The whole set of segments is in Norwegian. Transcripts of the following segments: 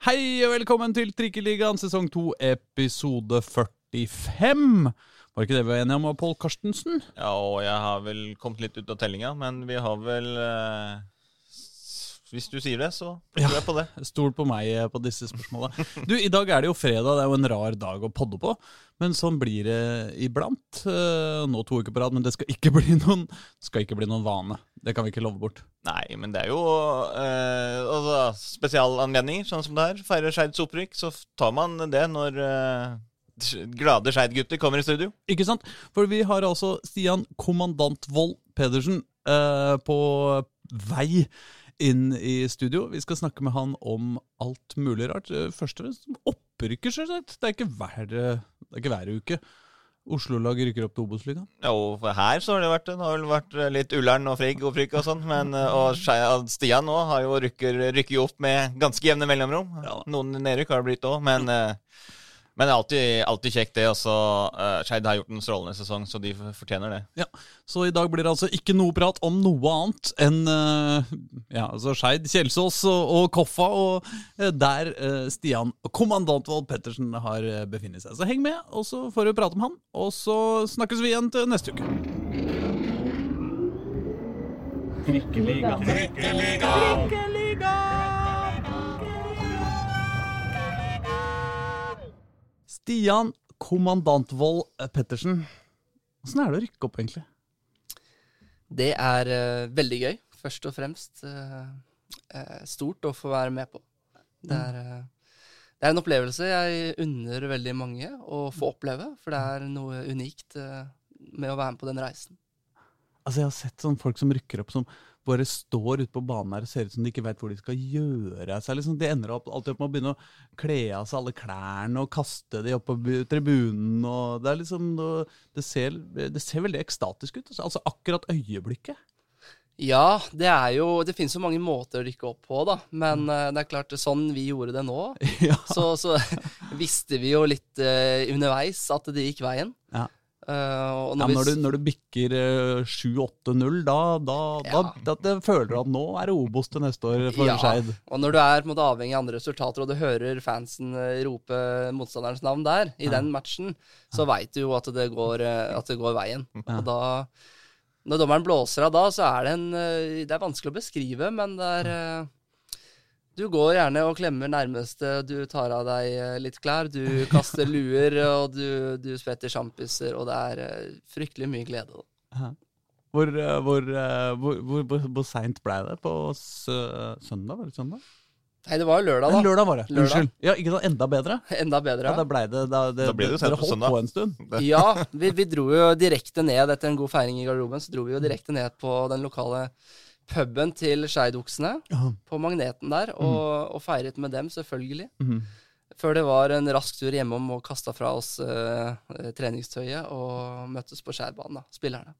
Hei og velkommen til Trikkeligaen sesong 2, episode 45. Var ikke det vi var enige om, Pål Karstensen? Ja, og jeg har vel kommet litt ut av tellinga, men vi har vel eh, Hvis du sier det, så tror jeg på det. Stol på meg eh, på disse spørsmåla. Du, I dag er det jo fredag, det er jo en rar dag å podde på. Men sånn blir det iblant. Eh, Nå to uker på rad, men det skal ikke bli noen, skal ikke bli noen vane. Det kan vi ikke love bort. Nei, men det er jo eh, altså, spesialanledninger, sånn som det her. Feirer Skeids opprykk, så tar man det når eh, glade Skeid-gutter kommer i studio. Ikke sant? For vi har altså Stian Kommandant Vold Pedersen eh, på vei inn i studio. Vi skal snakke med han om alt mulig rart. Eh, Først og fremst Opprykker opprykket, selvsagt. Det er ikke hver, det er ikke hver uke. Oslo-laget rykker opp til Obos-ligaen. Ja, og for her så har det vært det har vel vært litt Ullern og Frigg opprykk og sånn, men eh, og og Stian nå har jo rykker, rykker jo opp med ganske jevne mellomrom. Ja. Noen nedrykk har det blitt òg, men eh, men det er alltid, alltid kjekt, det. Også, uh, Skeid har gjort en strålende sesong, så de fortjener det. Ja, Så i dag blir det altså ikke noe prat om noe annet enn uh, ja, altså Skeid, Kjelsås og, og Koffa, og uh, der eh, Stian Kommandant Wold Pettersen har befinnet seg. Så heng med, og så får vi prate om han. Og så snakkes vi igjen til neste uke. Stian Kommandantvold Pettersen, åssen er det å rykke opp, egentlig? Det er uh, veldig gøy. Først og fremst eh, eh, stort å få være med på. Det er, uh, det er en opplevelse jeg unner veldig mange å få oppleve, for det er noe unikt eh, med å være med på den reisen. Altså, jeg har sett sånn folk som rykker opp som bare står ute på banen her og ser ut som de ikke vet hvor de skal gjøre av seg. Liksom, de ender opp, alltid opp med å begynne å kle av seg alle klærne og kaste de opp på tribunen. Og det, er liksom, det, ser, det ser veldig ekstatisk ut. Altså, altså akkurat øyeblikket. Ja, det er jo Det finnes jo mange måter å rykke opp på, da. Men eh, det er klart, sånn vi gjorde det nå, ja. så, så visste vi jo litt uh, underveis at det gikk veien. Ja. Eh, og Ja, når når, du, når du bikker uh, 7-8-0, da, da, Ja. da, da, føler du at nå er det Obos til neste år for Ja. Skeid. Og når du er måte, avhengig av andre resultater, og du hører fansen eh, rope motstanderens navn der, i den matchen, så veit du jo at det går, eh, at det går veien. Og da Når dommeren blåser av da, så er det en eh, Det er vanskelig å beskrive, men det er eh, Du går gjerne og klemmer nærmeste, du tar av deg eh, litt klær, du kaster luer, og du, du spretter sjampiser, og det er eh, fryktelig mye glede. Da. Hvor, eh, hvor, hvor, hvor, hvor, hvor seint ble det? På søndag? Var det søndag? Nei, det var jo lørdag, Nei, da. lørdag var det. Lørdag. Unnskyld. Ja, ikke sant? Enda bedre? Enda bedre. Ja, da ble det, da, det, Da ble det jo sent Dere på holdt søndag. på en stund. Ja, vi, vi dro jo direkte ned etter en god feiring i garderoben. Så dro vi jo direkte ned på den lokale puben til Skeidoksene, på Magneten der, og, og feiret med dem, selvfølgelig. Mm. Før det var en rask tur hjemom og kasta fra oss eh, treningstøyet og møttes på skjærbanen, da, spillerne.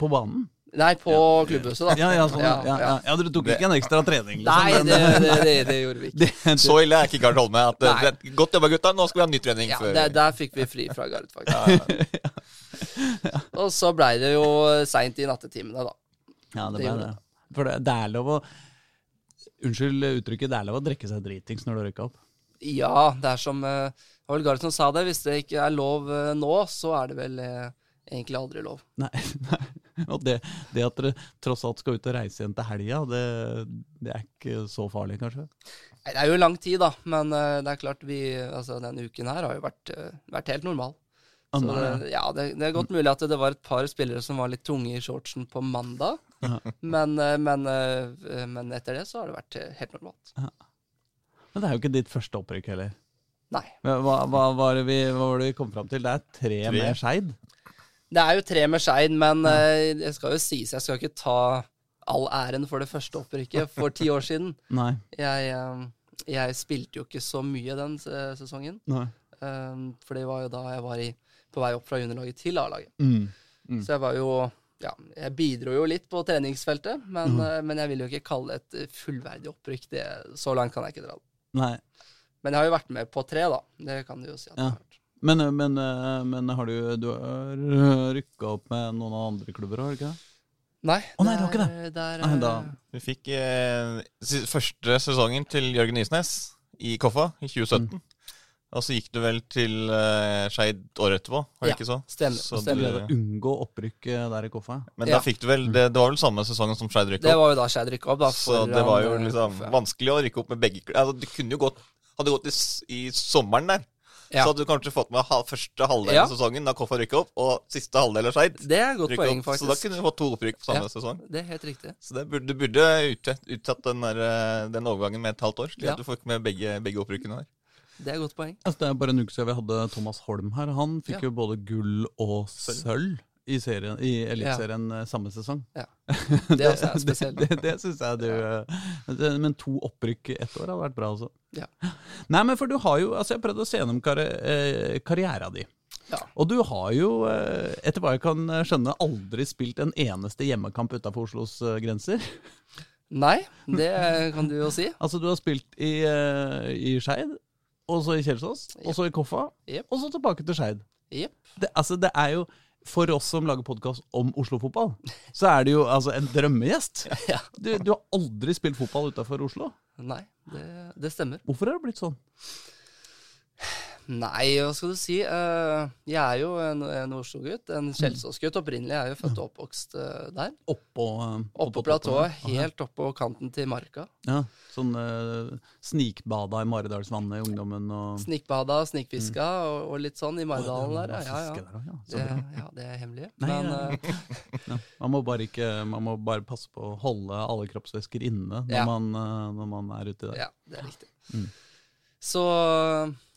På banen? Nei, på klubbhuset, da. Ja, ja, sånn, ja, ja, ja. ja. Dere tok ikke en ekstra trening? Liksom, Nei, men- det, det, det, det gjorde vi ikke. det, det, Så ille er ikke Gard Holme. At, det, godt jobba, gutta. Nå skal vi ha ny trening. Ja, der, der fikk vi fri fra Gard, faktisk. Og så blei det jo seint i nattetimene, da. ja, det Det ble gjorde det. For det, det er lov å Unnskyld uttrykket, det er lov å drikke seg dritings når du rykker opp. Ja, det er som uh, Gard som sa det. Hvis det ikke er lov uh, nå, så er det vel uh, egentlig aldri lov. Nei, nei. Og det, det at dere tross alt skal ut og reise igjen til helga, det, det er ikke så farlig, kanskje? Nei, Det er jo lang tid, da. Men uh, det er klart vi Altså, denne uken her har jo vært, eh, vært helt normal. Så det, ja, det, det er godt mulig at det var et par spillere som var litt tunge i shortsen på mandag. Men, eh, men, eh, men etter det så har det vært eh, helt normalt. Men det er jo ikke ditt første opprykk heller. Nei. Hva, hva, var det vi, hva var det vi kom fram til? Det er tre, Tre. med Skeid. Det er jo tre med Skeid, men det skal jo sies, jeg skal ikke ta all æren for det første opprykket for ti år siden. Nei. Jeg, jeg spilte jo ikke så mye den sesongen. Nei. For det var jo da jeg var i, på vei opp fra juniorlaget til A-laget. Mm. Mm. Så jeg var jo Ja, jeg bidro jo litt på treningsfeltet, men, mm. men jeg vil jo ikke kalle det et eh, fullverdig opprykk. Det, så langt kan jeg ikke dra det. Nei. Men jeg har jo vært med på tre, da. Det kan du jo si. at Ja. jeg har vært. Men, men, eh, men har du, du har rykka opp med noen av andre klubber, har du ikke det? Nei, Å, nei, det var ikke det Der, Nei, da- eh, Vi fikk eh, første sesongen til Jørgen Isnes i Koffa i 2017. Og så gikk du vel til uh, Skeid året etterpå, Har det Ja, ikke så? stemmer, Så stemmer. du- unngå opprykket der i Koffa. Men Ja. da fikk du vel det, det var vel samme sesongen som Skeid rykka Det var jo da Skeid rykka opp, da. Så det var jo eh, liksom Koffa. vanskelig å rykke opp med begge altså, Du kunne jo gått Hadde gått i, i sommeren der, Ja. så hadde du kanskje fått med ha, første halvdel Ja. av sesongen da Koffa rykka opp, og siste halvdel av Skeid Det er godt poeng, opp. faktisk. Så da kunne du fått to opprykk på samme Ja. sesong. Det er helt riktig. Så det burde, du burde utsatt, utsatt den, der, eh, den overgangen med et halvt år, slik Ja. at du får ikke med begge, begge opprykkene der. Det er et godt poeng. Altså, det er bare en uke siden vi hadde Thomas Holm her. Han fikk Ja. jo både gull og Sølv. i, serien, i Eliteserien ja. samme sesong. Ja. Det også er spesielt. Det, det, det syns jeg du ja. Men to opprykk ett år hadde vært bra altså. Ja. Nei, men for du har jo altså Jeg har prøvd å se gjennom karri eh, karriera di. Ja. Og du har jo, eh, etter hva jeg kan skjønne, aldri spilt en eneste hjemmekamp utafor Oslos eh, grenser. Nei, det kan du jo si. Altså, du har spilt i, eh, i Skeid, og så i Kjelsås, og så i Koffa, yep. og så tilbake til Skeid. Yep. Det, altså, det er jo For oss som lager podkast om Oslo-fotball, så er det jo altså en drømmegjest. Ja. Du, du har aldri spilt fotball utafor Oslo. Nei, det, det stemmer. Hvorfor har det blitt sånn? Nei, hva skal du si? Eh, jeg er jo en, en Oslo-gutt. En Kjelsås-gutt opprinnelig. Jeg er jo født og oppvokst eh, der. Oppå uh, Oppe på platået, helt oppå kanten til marka. Ja, Sånn snikbada i Maridalsvannet i ungdommen og Snikbada, snikfiska og, og litt sånn i Maridalen der. Ja, ja. Det, ja, det er hemmelig. Men ja. eh, man, må bare ikke, man må bare passe på å holde alle kroppsvæsker inne når, man, når man er uti der. ja, det er riktig. Mm. Så,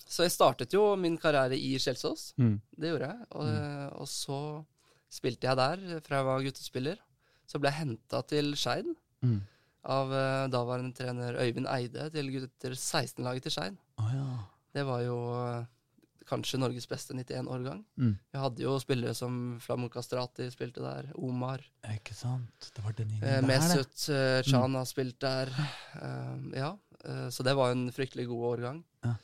så jeg startet jo min karriere i Kjelsås. Mm. Det gjorde jeg. Og, og så spilte jeg der fra jeg var guttespiller. Så ble jeg henta til Skeid Mm. av uh, daværende trener Øyvind Eide til gutter 16-laget til Skeid. Oh, ja. Det var jo uh, kanskje Norges beste 91-årgang. Mm. Vi hadde jo spillere som Flamur Strati spilte der, Omar, Ikke sant? Det var den gjengen der. Mesut Chana uh, har spilt der. Ja, så det var en fryktelig god årgang. Ja.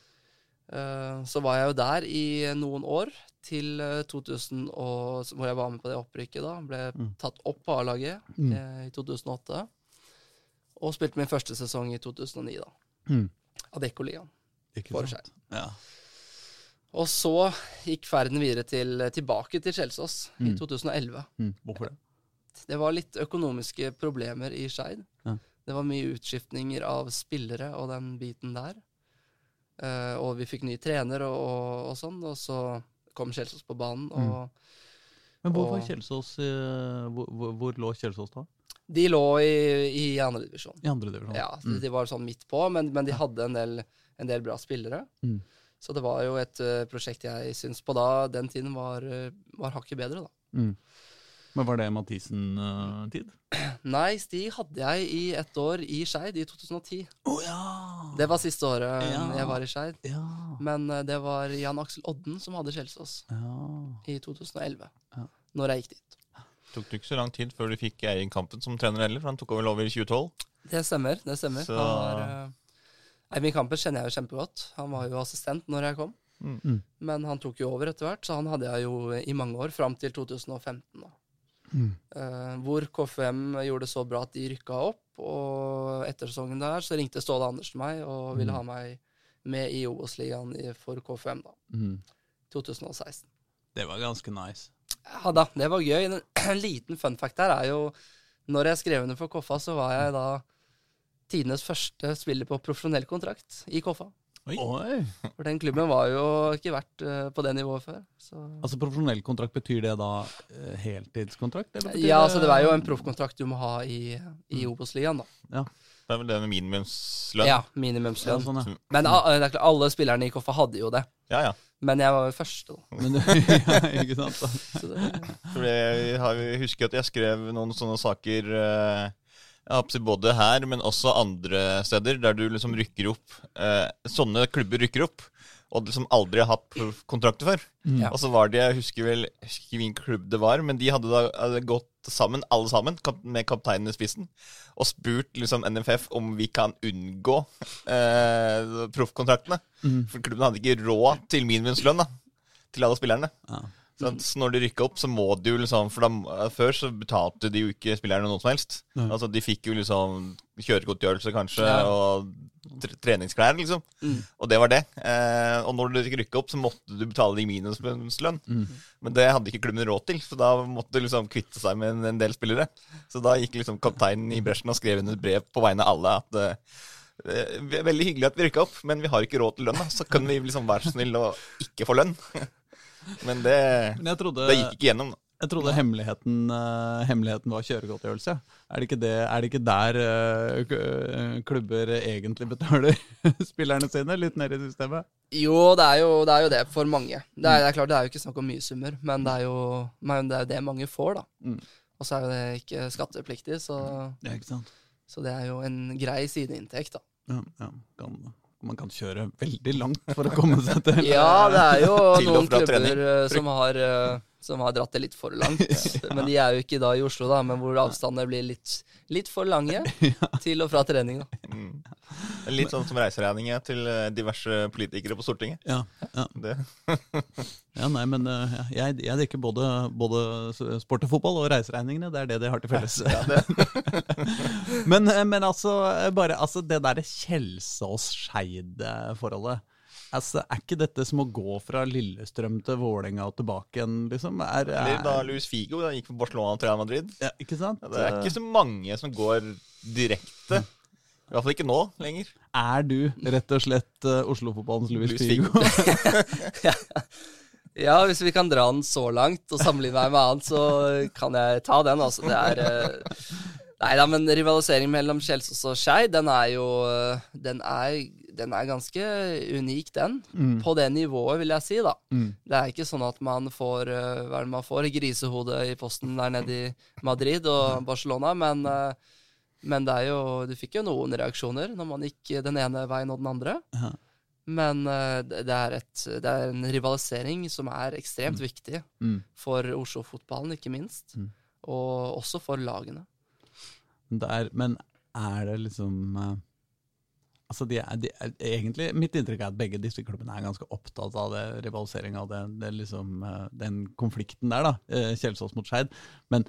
Eh, så var jeg jo der i noen år, til eh, 2000, og, hvor jeg var med på det opprykket. da, Ble Mm. tatt opp på A-laget Mm. eh, i 2008. Og spilte min første sesong i 2009, da. Mm. Adeccoligaen. For sant? Ja. Og så gikk ferden videre til, tilbake til Kjelsås i Mm. 2011. Mm. Hvorfor det? Det var litt økonomiske problemer i Skeid. Ja. Det var mye utskiftninger av spillere og den biten der. Eh, og vi fikk ny trener og, og, og sånn, og så kom Kjelsås på banen. Mm. Men hvor var Og- Kjelsås eh, hvor, hvor, hvor lå Kjelsås da? de lå i, i andredivisjon. Andre? Ja, Mm. de var sånn midt på, men, men de hadde en del, en del bra spillere. Mm. Så det var jo et uh, prosjekt jeg syns på da, den tiden var, var hakket bedre, da. Mm. Men var det Mathisen-tid? Nei, Stig hadde jeg i ett år i Skeid, i 2010. Oh, ja! Det var siste året Ja. jeg var i Skeid. Ja. Men eh, det var Jan Aksel Odden som hadde Kjelsås ja. i 2011. Ja. Når jeg gikk dit. Tok det ikke så lang tid før du fikk Eirin Kampen som trener heller, for han tok over over i 2012. Det stemmer. det stemmer. Så- eh, Eivind Kampen kjenner jeg jo kjempegodt. Han var jo assistent når jeg kom. Mm. Men han tok jo over etter hvert, så han hadde jeg jo i mange år, fram til 2015. da. Mm. Uh, hvor KFM gjorde det så bra at de rykka opp. Og etter sesongen der så ringte Ståle Andersen meg og ville Mm. ha meg med i Obos-ligaen i- for KFM da, Mm. 2016. Det var ganske nice. Ja da, det var gøy. En, en liten fun fact her er jo Når jeg skrev under for Koffa, så var jeg da tidenes første spiller på profesjonell kontrakt i Koffa. Oi. Oi! For den klubben var jo ikke vært eh, på det nivået før. Så. Altså Profesjonell kontrakt, betyr det da eh, heltidskontrakt? Eller betyr Ja, altså det er jo en proffkontrakt du må ha i, i Mm. Obos-ligaen, da. Ja. Det er vel det med minimumslønn. Ja, Ja, minimumslønn. sånn, ja. Men ah, er klart, alle spillerne i Koffa hadde jo det. ja. ja. Men jeg var jo først, da. Men, ja, ikke sant? da. Så det, jeg husker at jeg skrev noen sånne saker eh, både her, men også andre steder, der du liksom rykker opp eh, Sånne klubber rykker opp, og liksom aldri har hatt kontrakter før. Mm. Og så var det, jeg husker vel jeg husker ikke hvilken klubb det var, men de hadde da hadde gått sammen, alle sammen, med kapteinen i spissen, og spurt liksom NFF om vi kan unngå eh, proffkontraktene. Mm. For klubben hadde ikke råd til minimumslønn da, til alle spillerne. Ja. Så, når de rykka opp, så må de jo liksom For de, Før så betalte de jo ikke spillerne noe som helst. Nei. Altså De fikk jo liksom kjøregodtgjørelse kanskje, Ja. og treningsklær, liksom. Mm. Og det var det. Eh, og når du rykke opp, så måtte du betale de minuslønn. Mm. Men det hadde ikke klubben råd til, så da måtte de liksom kvitte seg med en, en del spillere. Så da gikk liksom kapteinen i bresjen og skrev under et brev på vegne av alle at eh, det er veldig hyggelig at vi rykka opp, men vi har ikke råd til lønn. da. Så kan vi liksom være så snill å ikke få lønn. Men det, Men jeg trodde, det gikk ikke gjennom. da. jeg trodde hemmeligheten, uh, hemmeligheten var kjøregodtgjørelse. Er det ikke, det, er det ikke der uh, klubber egentlig betaler spillerne sine? Litt ned i systemet? Jo det, er jo, det er jo det for mange. Det er, det er klart det er jo ikke snakk om mye summer, men det er jo, men det, er det mange får, da. Mm. Og så er jo det ikke skattepliktig, så, Ja, ikke sant? så det er jo en grei sideinntekt, da. Ja, ja. Kan, man kan kjøre veldig langt for å komme seg til Ja, det er jo noen klubber trening. eh, som har, eh, som har dratt det litt for langt. Men de er jo ikke da i Oslo, da, men hvor avstandene blir litt, litt for lange til og fra trening. da. Mm. Litt sånn som reiseregninger til eh, diverse politikere på Stortinget. Ja, ja. Det, ja nei, men eh, jeg, jeg drikker både, både sport og fotball og reiseregningene. Det er det de har til felles. men, eh, men altså, eh, bare altså, det derre Kjelsås-Skeid-forholdet. Altså, er ikke dette som å gå fra Lillestrøm til Vålerenga og tilbake igjen, liksom? Er, eller da Louis Luis Figo da gikk for Barcelona til Real Madrid. ja, ikke sant? Ja, Det er ikke så mange som går direkte. I hvert fall ikke nå lenger. Er du rett og slett uh, Oslo-fotballens Louis Luis Figo? Ja, hvis vi kan dra den så langt og sammenligne meg med annet, så kan jeg ta den. altså. Det er uh... Nei da, men rivalisering mellom Kjelsås og Skei, den er jo eh, den er, den er ganske unik, den. Mm. På det nivået, vil jeg si, da. Mm. Det er ikke sånn at man får eh, hva er det man får, grisehode i posten der nede i Madrid og Barcelona, men, eh, men det er jo Du fikk jo noen reaksjoner når man gikk den ene veien og den andre. Aha. Men eh, det er, et, det er en rivalisering som er ekstremt viktig Mm. for Oslo-fotballen, ikke minst. Mm. Og også for lagene. Det er, men er det liksom Altså, de er, de er, egentlig, Mitt inntrykk er at begge disse klubbene er ganske opptatt av rivaliseringa og det, det liksom, eh, den konflikten der, da. eh, Kjelsås mot Skeid. Men,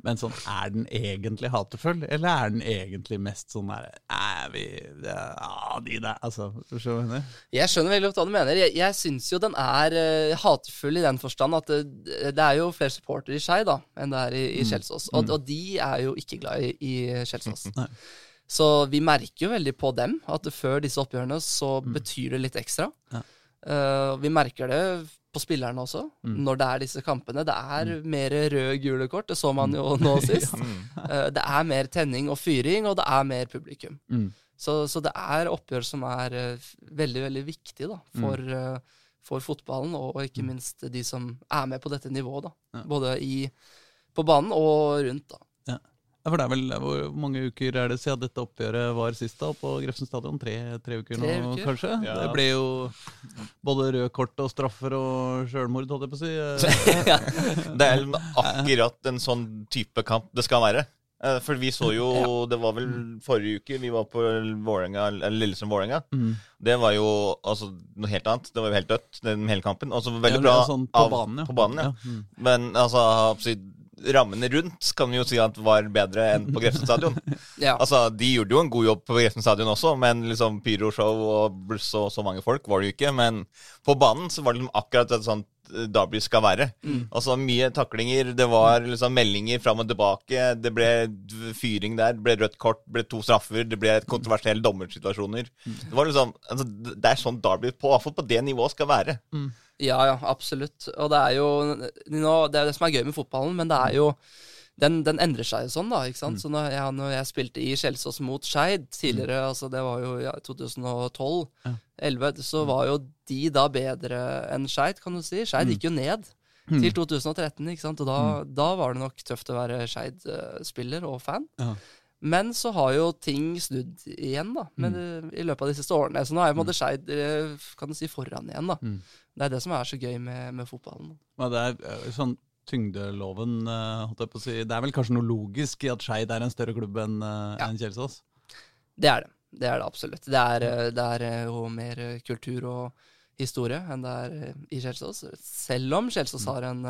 men sånn, er den egentlig hatefull, eller er den egentlig mest sånn der Er vi det, Ja, de der Altså, du mener? Jeg skjønner veldig godt hva du mener. Jeg, jeg syns jo den er uh, hatefull i den forstand at det, det er jo flere supportere i Skeid enn det er i, i Kjelsås. Og, og de er jo ikke glad i, i Kjelsås. Nei. Så vi merker jo veldig på dem at før disse oppgjørene så betyr det litt ekstra. Ja. Uh, vi merker det på spillerne også, Mm. når det er disse kampene. Det er mer rød-gule kort, det så man jo nå sist. Eh, det er mer tenning og fyring, og det er mer publikum. Mm. Så, så det er oppgjør som er uh, veldig, veldig viktig da, for, eh, for fotballen, og ikke minst de som er med på dette nivået. da. Ja. Både i, på banen og rundt. da. For det er vel Hvor mange uker er det siden dette oppgjøret var sist, da? På Grefsen stadion? Tre, tre uker Tre nå, uker. kanskje? Ja. Det ble jo både røde kort og straffer og sjølmord, holdt jeg på å si. Det er akkurat en sånn type kamp det skal være. Eh, For vi så jo Det var vel forrige uke vi var på Vålerenga, eller Lillestrøm-Vålerenga. Mm. Det var jo altså noe helt annet. Det var jo helt dødt, den hele kampen. Altså veldig Ja, bra sånn på av- banen, ja. på banen, ja. Ja, mm. Men altså rammene rundt kan vi jo si at var bedre enn på Grefsen stadion. Ja. Altså, De gjorde jo en god jobb på Grefsen stadion også, men liksom pyroshow og bluss og så mange folk var det jo ikke. Men på banen så var det liksom akkurat et sånt Derby skal være. Altså Mye taklinger, det var liksom meldinger fram og tilbake. Det ble fyring der, det ble rødt kort, det ble to straffer, det ble kontroversielle dommersituasjoner. Det var liksom, altså, det er sånn Derby på, i hvert fall på det nivået skal være. Ja, ja, absolutt. Og det er jo nå, Det er det som er gøy med fotballen, men det er jo den, den endrer seg jo sånn, da. ikke sant? Så når jeg, når jeg spilte i Kjelsås mot Skeid tidligere, altså det var jo ja, 2012 Ja. 11, så var jo de da bedre enn Skeid, kan du si. Skeid gikk jo ned til 2013, ikke sant? og da, da var det nok tøft å være Skeid-spiller og fan. Ja. Men så har jo ting snudd igjen, da, men, i løpet av de siste årene. Så nå er jo måte Skeid eh, kan du si, foran igjen, da. Mm. Det er det som er så gøy med, med fotballen. Ja, det er eh, sånn tyngdeloven, eh, holdt jeg på å si. Det er vel kanskje noe logisk i at Skeid er en større klubb enn eh, Ja. en Kjelsås? Det er det. Det er det absolutt. Det er, eh, det er jo mer kultur og historie enn det er i Kjelsås. Selv om Kjelsås har en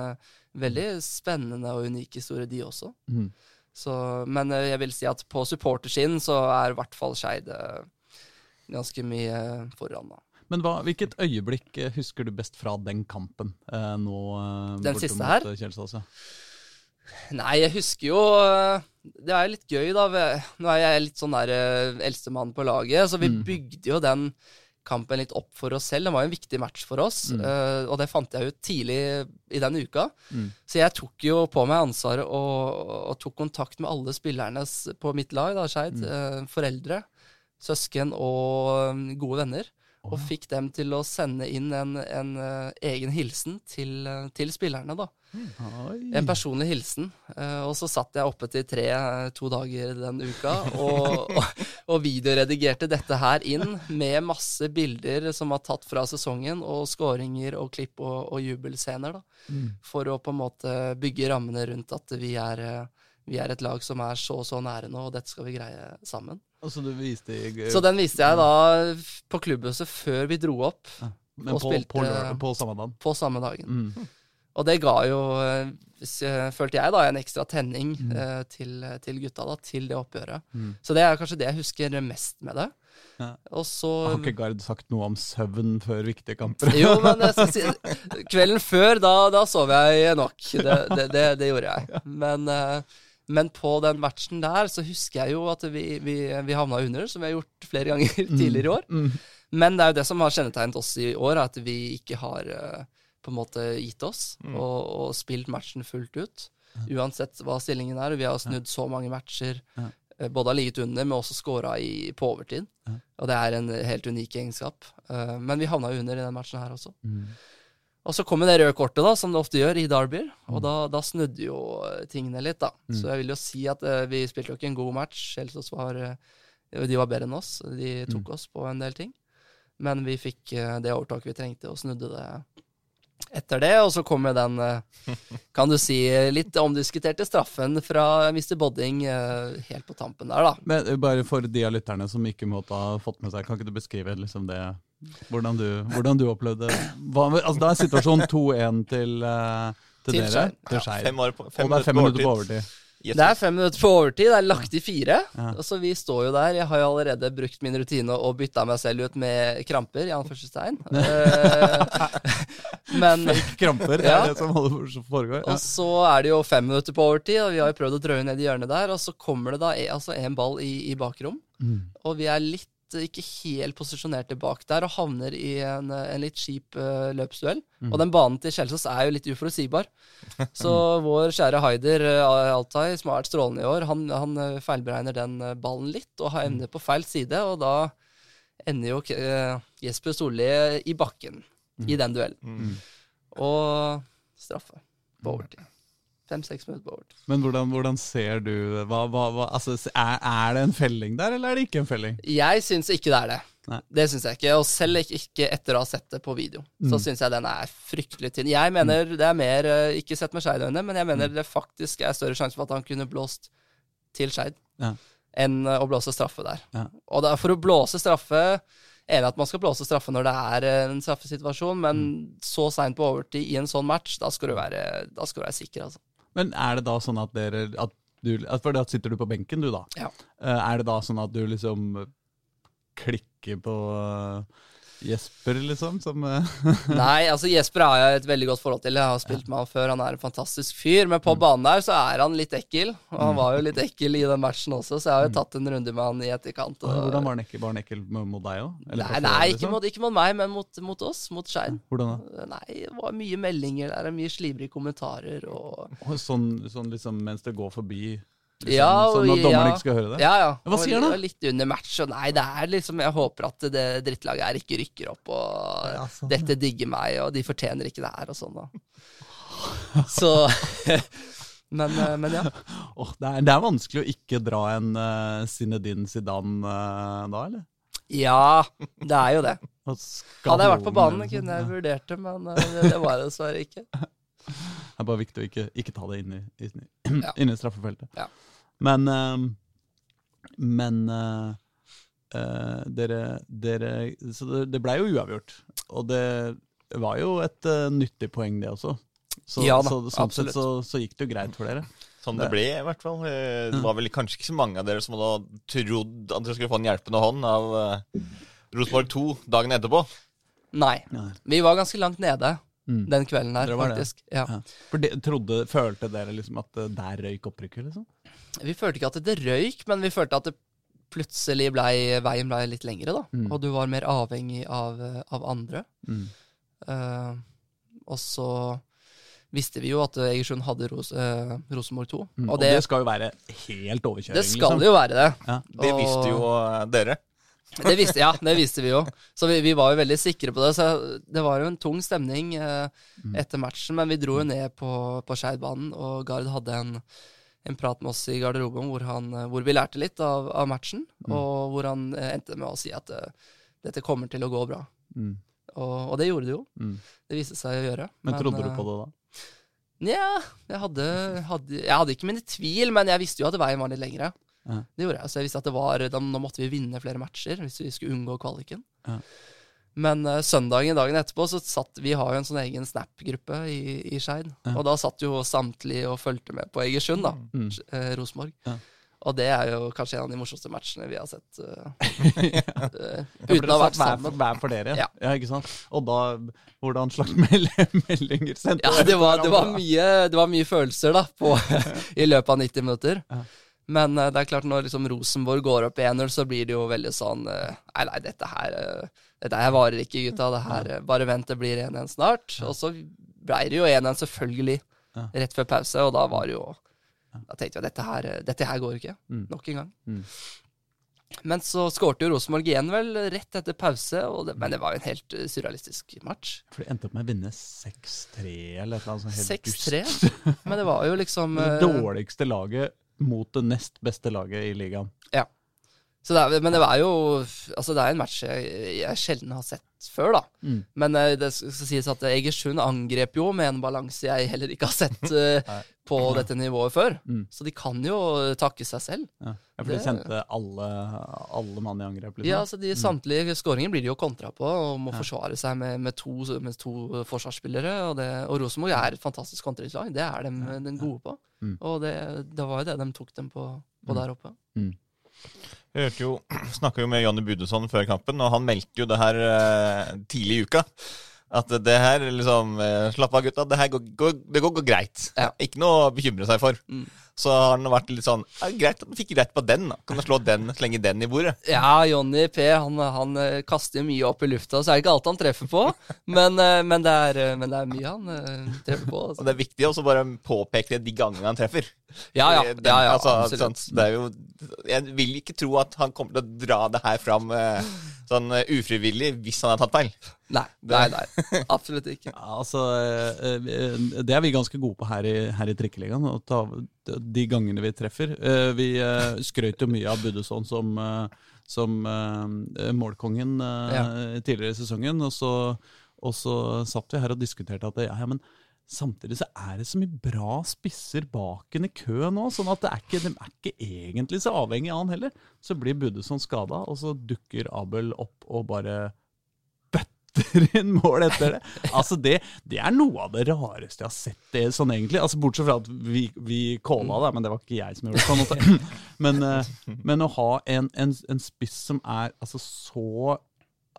veldig spennende og unik historie, de også. Mm. Så, men jeg vil si at på supportersiden så er i hvert fall Skeid ganske mye foran. da. Men hva, hvilket øyeblikk eh, husker du best fra den kampen eh, nå? eh, Den siste her? eh, Kjelsås, ja. Nei, jeg husker jo eh, Det er litt gøy, da. Nå er jeg litt sånn der eh, eldstemann på laget, så vi Mm. bygde jo den kampen litt opp for oss selv. Det var jo en viktig match for oss, Mm. eh, og det fant jeg ut tidlig i den uka. Mm. Så jeg tok jo på meg ansvaret og, og tok kontakt med alle spillerne på mitt lag, da, Skeid. Mm. eh, foreldre, søsken og gode venner. Og fikk dem til å sende inn en, en eh, egen hilsen til, eh, til spillerne, da. Oi. En personlig hilsen. Eh, og så satt jeg oppe til tre to dager den uka og, og, og videoredigerte dette her inn med masse bilder som var tatt fra sesongen, og skåringer og klipp og, og jubelscener, da. Mm. For å på en måte bygge rammene rundt at vi er, vi er et lag som er så og så nære nå, og dette skal vi greie sammen. Så, du viste Så den viste jeg da på klubbhuset før vi dro opp men og på, spilte- på, lørdag- på samme dagen. på samme dagen. Mm. Og det ga jo, eh, jeg- følte jeg, da, en ekstra tenning Mm. eh, til, til gutta da, til det oppgjøret. Mm. Så det er kanskje det jeg husker mest med det. Ja. Og så Har ikke Gard sagt noe om søvn før viktige kamper? Jo, men si, kvelden før, da, da sov jeg nok. Det, det, det, det gjorde jeg. Men, eh, men på den matchen der så husker jeg jo at vi, vi, vi havna under, som vi har gjort flere ganger tidligere i år. Mm. Men det er jo det som har kjennetegnet oss i år, at vi ikke har eh, på en måte gitt oss Mm. og, og spilt matchen fullt ut. Uansett hva stillingen er. Vi har snudd så mange matcher. Eh, Både har ligget under, men også scora på overtid. Og det er en helt unik egenskap. Eh, Men vi havna under i den matchen her også. Og så kom det røde kortet, da, som det ofte gjør i derbyer. Og Mm. da, da snudde jo eh, tingene litt, da. Mm. Så jeg vil jo si at uh, vi spilte jo ikke en god match. Kjelsås var eh, De var bedre enn oss. De tok Mm. oss på en del ting. Men vi fikk uh, det overtaket vi trengte, og snudde det etter det. Og så kommer den, uh, kan du si, litt omdiskuterte straffen fra Mr. Bodding helt på tampen der, da. Men bare for de av lytterne som ikke måtte ha fått med seg, kan ikke du beskrive liksom det Hvordan du, hvordan du opplevde hva, altså, Da er situasjonen 2-1 til, eh, til, Til dere. Til Skeid. Fem, år på, Og det er fem minutter på overtid. Yes. Det er fem minutter på overtid, det er lagt i fire. Ja. Så vi står jo der. Jeg har jo allerede brukt min rutine og bytta meg selv ut med kramper, i anførselstegn. Eh, Men Kramper, det Ja. er det som foregår. Ja. Og så er det jo fem minutter på overtid, og vi har jo prøvd å drøye ned i hjørnet der. Og så kommer det da e- altså en ball i, i bakrom, Mm. og vi er litt ikke helt posisjonerte bak der og havner i en, en litt kjip uh, løpsduell. Mm. Og den banen til Kjelsås er jo litt uforutsigbar. Så vår kjære Haider uh, Altai, som har vært strålende i år, han, han eh, feilberegner den ballen litt og har ender på feil side, og da ender jo uh, Jesper Solli i bakken i den duellen. Mm. Og straffe på overtid. Fem-seks minutter på overtid. Men hvordan, hvordan ser du hva, hva, hva, altså, er, er det en felling der, eller er det ikke en felling? Jeg syns ikke det er det. Nei. Det syns jeg ikke. Og selv ikke, etter å ha sett det på video, så Mm. syns jeg den er fryktelig tynn. Jeg mener det er mer eh, Ikke sett med Skeid men jeg Mm. mener det faktisk er større sjanse for at han kunne blåst til Skeid Ja. enn eh, å blåse straffe der. Ja. Og for å blåse straffe Enig at man skal blåse straffe når det er eh, en straffesituasjon, men Mm. så seint på overtid i en sånn match, da skal du være, da skal du være sikker, altså. Men er det da sånn at dere at du, For da sitter du på benken, du, da. Ja. Eh, Er det da sånn at du liksom klikker på eh, Jesper, liksom? Som eh, Nei, altså Jesper har jeg et veldig godt forhold til. Jeg har spilt med han før. Han er en fantastisk fyr. Men på banen der så er han litt ekkel. Og han var jo litt ekkel i den matchen også, så jeg har jo tatt en runde med han i etterkant. Og... Hvordan var han ekkel, var han ekkel mot mot deg òg? Nei, nei ikke, mot, ikke mot meg, men mot, mot oss. Mot Skein. Hvordan da? Nei, det var mye meldinger der, mye slibrige kommentarer og og Sånn, sånn liksom mens det går forbi? Liksom, Ja, og- sånn at dommeren ja. ikke skal høre det? Ja, ja. Hva sier han da? Litt under match, og nei, det er liksom Jeg håper at det drittlaget her ikke rykker opp, og Ja, sånn, dette digger meg, og de fortjener ikke det her, og sånn, da. Så men, eh, men ja. Åh, det, er, det er vanskelig å ikke dra en uh, Zinedine Zidane uh, da, eller? Ja, det er jo det. Hadde jeg vært på banen, kunne jeg liksom. vurdert det, men det, det var jeg dessverre ikke. Det er bare viktig å ikke, ikke ta det inn i, inn i, Ja. inn i straffefeltet. Ja. Men ehm, Men eh, eh, dere, dere Så det, det blei jo uavgjort. Og det var jo et eh, nyttig poeng, det også. Så, Ja da, så sånn sett så, så gikk det jo greit for dere. Sånn det ble, i hvert fall. Eh, Det var vel kanskje ikke så mange av dere som hadde trodd at dere skulle få en hjelpende hånd av eh, Rosenborg 2 dagen etterpå. Nei. Vi var ganske langt nede Mm. den kvelden her, faktisk. Ja. Ja. For de, trodde, Følte dere liksom at eh, der røyk opprykket, liksom? Vi følte ikke at det røyk, men vi følte at det plutselig blei, veien blei litt lengre, da. Mm. Og du var mer avhengig av, av andre. Mm. Uh, og så visste vi jo at Egersund hadde Ros uh, Rosenborg 2. Mm. Og det, skal jo være helt overkjøring, det skal jo være det. Det visste jo eh, dere. Det visste, ja, det visste vi jo. Så vi, vi var jo veldig sikre på det. Så det var jo en tung stemning Mm. etter matchen, men vi dro jo ned på, på Skeidbanen, og Gard hadde en, en prat med oss i garderoben hvor, han, eh, hvor vi lærte litt av, av matchen, Mm. og hvor han eh, endte med å si at eh, dette kommer til å gå bra. Mm. Og, og det gjorde det jo. Mm. Det viste seg å gjøre. Men, trodde du på det da? Nja, jeg hadde, hadde, jeg hadde ikke mine tvil, men jeg visste jo at veien var litt lengre. Ja. Det gjorde jeg. Så jeg visste at det var, da, nå måtte vi vinne flere matcher hvis vi skulle unngå kvaliken. Ja. Men uh, søndagen dagen etterpå så satt Vi har jo en sånn egen Snap-gruppe i, i Skeid. Ja. Og da satt jo samtlige og fulgte med på Egersund, da. Mm. Eh, Rosenborg. Ja. Og det er jo kanskje en av de morsomste matchene vi har sett. Uh, Ja. Ja, uten å ha vært sammen. hver for dere? Ja. ikke sant? Og da, hvordan slags meldinger sendte Ja, det var, det, var mye, det var mye følelser da på, i løpet av 90 minutter. Ja. Men uh, det er klart når liksom Rosenborg går opp 1-0, så blir det jo veldig sånn Nei, nei, dette her Dette her varer ikke, gutta. Det her, bare vent, det blir 1-1 snart. Og så blei det jo 1-1, selvfølgelig, rett før pause. Og da var det jo Da tenkte jeg dette her, dette her går ikke. Mm. Nok en gang. Mm. Men så skårte jo Rosenborg igjen, vel, rett etter pause. Det, men det var jo en helt eh, surrealistisk match. For de endte opp med å vinne 6-3 eller et eller annet sånt helt 6-3. dust. Men det var jo liksom Det eh, dårligste laget mot det nest beste laget i ligaen. Så det er, men det er jo Altså, det er en match jeg, jeg sjelden har sett før, da. Mm. Men eh, det skal sies at Egersund angrep jo med en balanse jeg heller ikke har sett uh, på dette nivået før. Mm. Så de kan jo takke seg selv. Ja. ja, for de sendte alle, alle mann i angrep, liksom. Ja, altså de Samtlige skåringer blir de jo kontra på og må Ja. forsvare seg med, med, to, med to forsvarsspillere. Og, det, og Rosenborg er et fantastisk kontringslag. Det er de, den gode på. Mm. Og det, det var jo det de tok dem på, på Mm. der oppe. Jeg jo, snakka jo med Jonny Budesson før kampen, og han meldte jo det her eh, tidlig i uka. At det her liksom eh, Slapp av, gutta. Det her går, går, det går, går greit. Ja. Ikke noe å bekymre seg for. Mm. Så har han vært litt sånn ja, Greit at han fikk rett på den. da Kan du slå den, slenge den i bordet? Ja, Jonny P han, han eh, kaster mye opp i lufta, så er det ikke alt han treffer på. Men, eh, men, det, er, eh, men det er mye han treffer på. Og Altså. det er viktig også bare påpeke det de gangene han treffer. Ja, ja. Den- ja, ja altså, absolutt. sånn, det er jo Jeg vil ikke tro at han kommer til å dra det her fram sånn ufrivillig hvis han har tatt feil. Nei, nei, nei. Absolutt ikke. Ja, altså, Det er vi ganske gode på her i, her i Trikkeligaen. Å ta de gangene vi treffer. Eh, Vi eh, skrøt jo mye av Budesson som, eh, som eh, målkongen eh, Ja. tidligere i sesongen. Og så, og så satt vi her og diskuterte at ja, ja, men samtidig så er det så mye bra spisser bak en i kø nå. sånn at det er ikke, de er ikke egentlig så avhengig av han heller. Så blir Budesson skada, og så dukker Abel opp og bare bøtter inn mål etter det. Altså det, det er noe av det rareste jeg har sett. det sånn egentlig. Altså Bortsett fra at vi, vi calla det, men det var ikke jeg som gjorde det. måte. Men, eh, men å ha en, en, en spiss som er altså så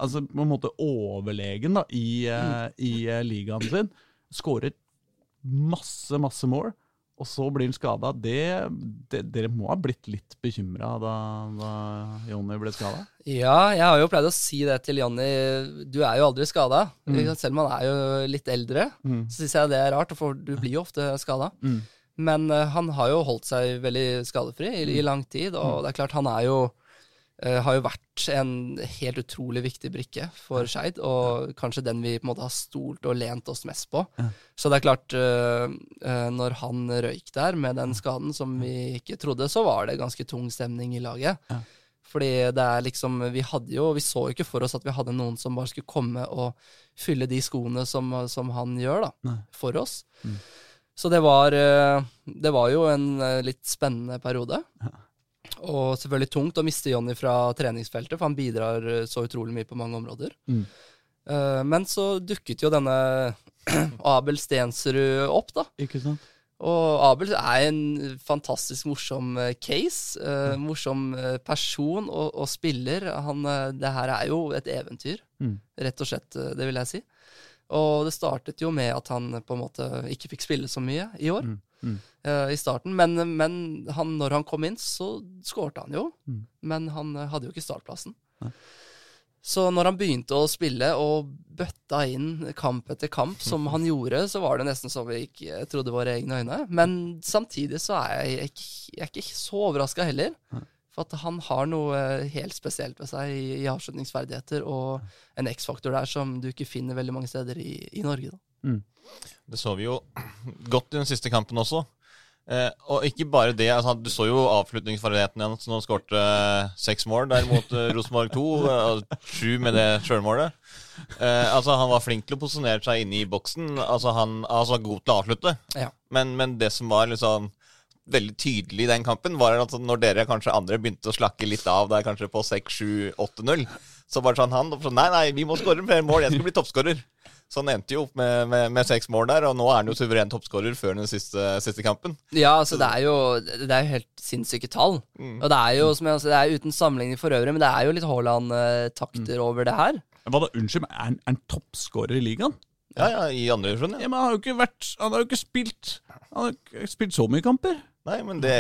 altså på en måte overlegen da, i, eh, i eh, ligaen sin, skårer masse, masse mål, og så blir han skada. Dere må ha blitt litt bekymra da, da Jonny ble skada? Ja, jeg har jo pleid å si det til Jonny. Du er jo aldri skada. Selv om han er jo litt eldre, Mm. så syns jeg det er rart, for du blir jo ofte skada. Mm. Men uh, han har jo holdt seg veldig skadefri i, i lang tid, og det er klart han er jo har jo vært en helt utrolig viktig brikke for Skeid, og kanskje den vi på en måte har stolt og lent oss mest på. Ja. Så det er klart, eh, eh, når han røyk der med den skaden som vi ikke trodde, så var det ganske tung stemning i laget. Ja. Fordi det er liksom Vi hadde jo Vi så jo ikke for oss at vi hadde noen som bare skulle komme og fylle de skoene som, som han gjør, da, Nei. for oss. Mm. Så det var, eh, det var jo en eh, litt spennende periode. Ja. Og selvfølgelig tungt å miste Jonny fra treningsfeltet, for han bidrar eh, så utrolig mye på mange områder. Mm. Eh, Men så dukket jo denne Abel Stensrud opp, da. Ikke sant? Og Abel er en fantastisk morsom eh, case. eh, morsom eh, person og, og spiller. Han, det her er jo et eventyr, Mm. rett og slett. Det vil jeg si. Og det startet jo med at han på en måte ikke fikk spille så mye i år. Mm. Mm. eh, I starten. Men, men han, når han kom inn, så skårte han jo. Mm. Men han eh, hadde jo ikke startplassen. Nei. Så når han begynte å spille og bøtta inn kamp etter kamp, som han gjorde, så var det nesten som vi ikke trodde våre egne øyne. Men samtidig så er jeg ikke, jeg er ikke så overraska heller. For at han har noe eh, helt spesielt ved seg i, i avslutningsferdigheter, og en X-faktor der som du ikke finner veldig mange steder i, i Norge. Da. Det så vi jo godt i den siste kampen også. Eh, og ikke bare det. Altså, du så jo avslutningsferdigheten hans når han skårte eh, seks mål der mot eh, Rosenborg 2. eh, sju med det sjølmålet. Eh, altså, han var flink til å posisjonere seg inne i boksen. Altså, han altså, god til å avslutte. Ja. Men, men det som var liksom veldig tydelig i den kampen, var at når dere kanskje andre begynte å slakke litt av der kanskje på 6-7-8-0, så var det sånn han sånn, Nei, nei, vi må skåre flere mål. Jeg skal bli toppskårer. Så han endte jo opp med, med, med seks mål der, og nå er han jo suveren toppskårer før den siste, siste kampen. Ja, altså det er jo Det er jo helt sinnssyke tall. Og det er jo som jeg, altså, det er uten sammenligning for øvrig, men det er jo litt Haaland-takter over det her. Hva da, Unnskyld, men er han, er han toppskårer i ligaen? Ja, ja, i andre divisjon, ja. Ja, men han har jo ikke vært Han har jo ikke spilt Han har ikke spilt så mye kamper. Nei, men det,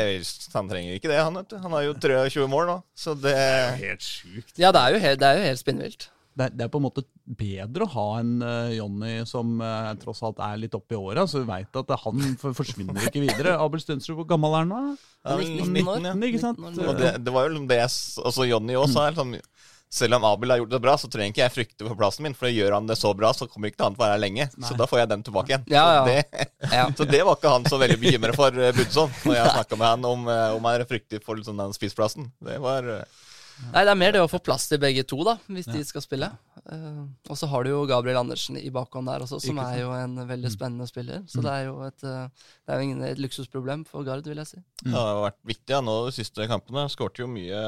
han trenger ikke det, han, vet du. Han har jo 23 mål nå, så det er Helt sjukt. Ja, det er jo helt, det er jo helt spinnvilt. Det, er- det er på en måte bedre å ha en uh, Jonny som uh, tross alt er litt oppe i åra, så vi veit at han forsvinner ikke videre. Abel Stensrud, hvor gammel er han nå? Ja, 19 år. 19, ja. 19, ikke sant? 19. Og det, det var jo det jeg altså Jonny også sa. Liksom, selv om Abel har gjort det bra, så trenger ikke jeg frykte for plassen min. For gjør han det så bra, så kommer ikke han til å være her lenge. Så da får jeg den tilbake igjen. Ja, ja. Så, det, Ja. så det var ikke han så veldig bekymra for, eh, Budson, når jeg snakka med han om, eh, om han frykter for liksom, den spiseplassen. Det var eh, Nei, det er mer det å få plass til begge to, da, hvis de skal spille. Uh, og så har du jo Gabriel Andersen i bakhånd der også, som er jo en veldig spennende spiller. Så det er jo et, eh, det er ingen, et luksusproblem for Gard, vil jeg si. Det har vært viktig ja, nå de siste kampene. Skårte jo mye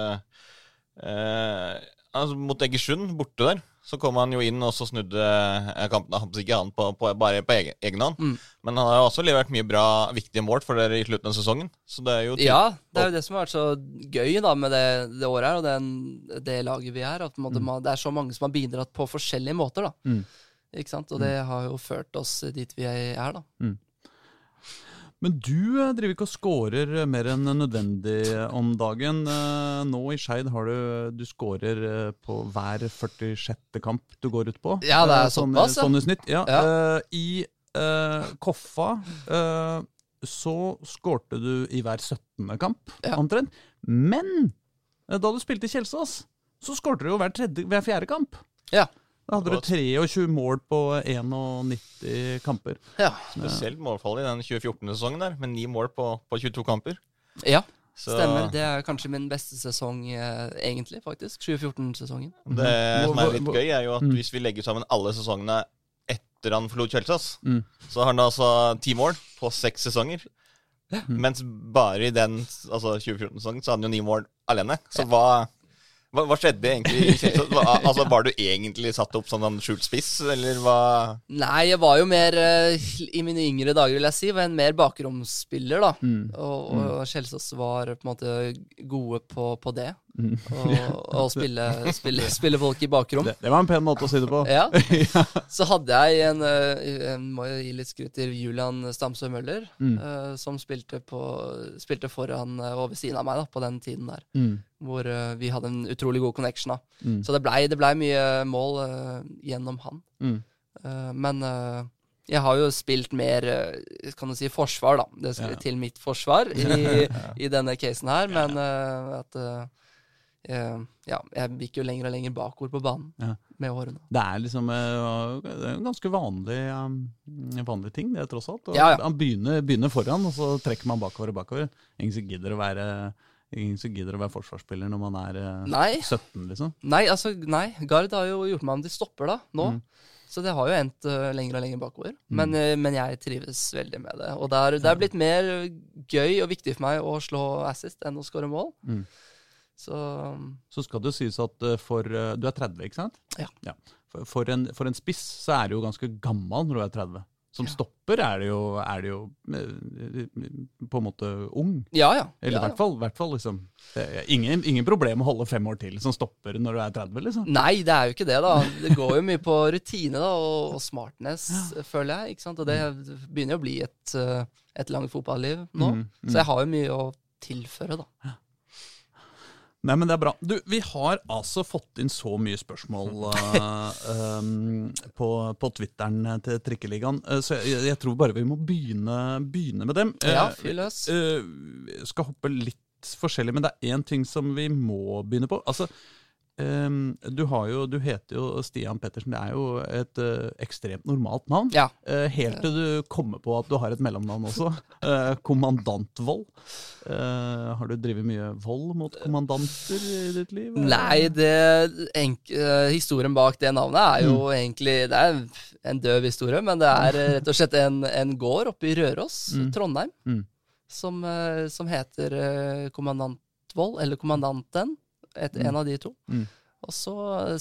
eh, altså, Mot Egersund, borte der, så kom han jo inn og så snudde eh, kampen han ikke han på, på, bare på egen, egen hånd. Mm. Men han har jo også levert mye bra, viktige mål for dere i slutten av sesongen. Så det er jo Ja, det er jo det som har vært så gøy da med det, det året her, og den, det laget vi er. At på mm. man- det er så mange som har bidratt på forskjellige måter, da. Mm. Ikke sant? Og det har jo ført oss dit vi er, da. Men du eh, driver ikke og scorer eh, mer enn nødvendig om dagen. Eh, Nå i Skeid har du Du scorer eh, på hver 46. kamp du går ut på. Ja, det er Eh, sånn, såpass. Sånn i snitt. Ja. Ja. Eh, I uh, Koffa uh, så skårte du i hver 17. kamp, Ja. omtrent. Men eh, da du spilte i Kjelsås, så skårte du jo hver, tredje, hver fjerde kamp. Ja. Da hadde du 23 mål på 91 kamper. Ja. spesielt målfall i den 2014-sesongen der, med ni mål på, på 22 kamper. ja. Så Stemmer. Det er kanskje min beste sesong, eh, egentlig, faktisk. 2014-sesongen. det som er litt gøy, er jo at Mm. hvis vi legger sammen alle sesongene etter han forlot Kjelsås, Mm. så har han altså ti mål på seks sesonger. Mens bare i den altså 2014-sesongen så hadde han jo ni mål alene. Så hva, hva, hva skjedde egentlig Altså, var du egentlig satt opp som en skjult spiss, eller hva? Nei, jeg var jo mer eh, I mine yngre dager, vil jeg si, var en mer bakromsspiller, da. Mm. Og, og Kjelsås var på en måte gode på, på det. Mm. Og, og spille, spille, spille folk i bakrom. Det, det var en pen måte å si det på. Ja. Så hadde jeg en en Jeg må jo gi litt skryt til Julian Stamsø Møller, Mm. uh, som spilte, på, spilte foran eh, og ved siden av meg da, på den tiden der. Mm. Hvor uh, vi hadde en utrolig god connection. da. Mm. Så det blei ble mye mål uh, gjennom han. Mm. Eh, men eh, jeg har jo spilt mer eh, kan du si, forsvar, da. Det skal Ja. til mitt forsvar i, i denne casen her. Men eh, at eh, eh, Ja, jeg gikk jo lenger og lenger bakover på banen Ja. med årene. Det er liksom eh, en ganske vanlig, um, vanlig ting, det tross alt. Og Ja, ja. Han begynner, begynner foran, og så trekker man bakover og bakover. Ingen som gidder å være, ingen som gidder å være forsvarsspiller når man er eh, Nei, 17, liksom. nei, altså, nei. Gard har jo gjort meg om til stopper, da, nå. Mm. Så det har jo endt uh, lenger og lenger bakover. Men, uh, men jeg trives veldig med det. Og det er, det er blitt mer gøy og viktig for meg å slå assist enn å skåre mål. Mm. Så Så skal det sies at eh, for eh, Du er 30, ikke sant? Ja. For, for, en, for en spiss så er du jo ganske gammel når du er 30. Som stopper er det jo, er det jo eh, på en måte ung. Ja, ja. Eller i ja, hvert fall, hvert fall liksom ingen, ingen problem å holde fem år til som stopper når du er 30, liksom. Nei, det er jo ikke det, da. Det går jo mye på rutine da, og, og smartness, føler jeg. ikke sant? Og det begynner jo å bli et, et langt fotballiv nå. Mm, mm. Så jeg har jo mye å tilføre, da. Nei, men det er bra. Du, vi har altså fått inn så mye spørsmål uh, um, på, på Twitteren til Trikkeligaen, uh, så jeg, jeg tror bare vi må begynne, begynne med dem. Ja, Eh, fyr løs. Uh, skal hoppe litt forskjellig, men det er én ting som vi må begynne på. Altså, ehm, du, har jo, du heter jo Stian Pettersen. Det er jo et uh, ekstremt normalt navn. Ja. Uh, helt til du kommer på at du har et mellomnavn også. Uh, kommandantvold. Har du drevet mye vold mot kommandanter i ditt liv? eller? Nei, det enk historien bak det navnet er jo egentlig Det er en døv historie, men det er rett og slett en, en gård oppe i Røros, Mm. Trondheim, Mm. som, som heter Kommandantvold, eller Kommandanten. Et, En av de to. Mm. Og så,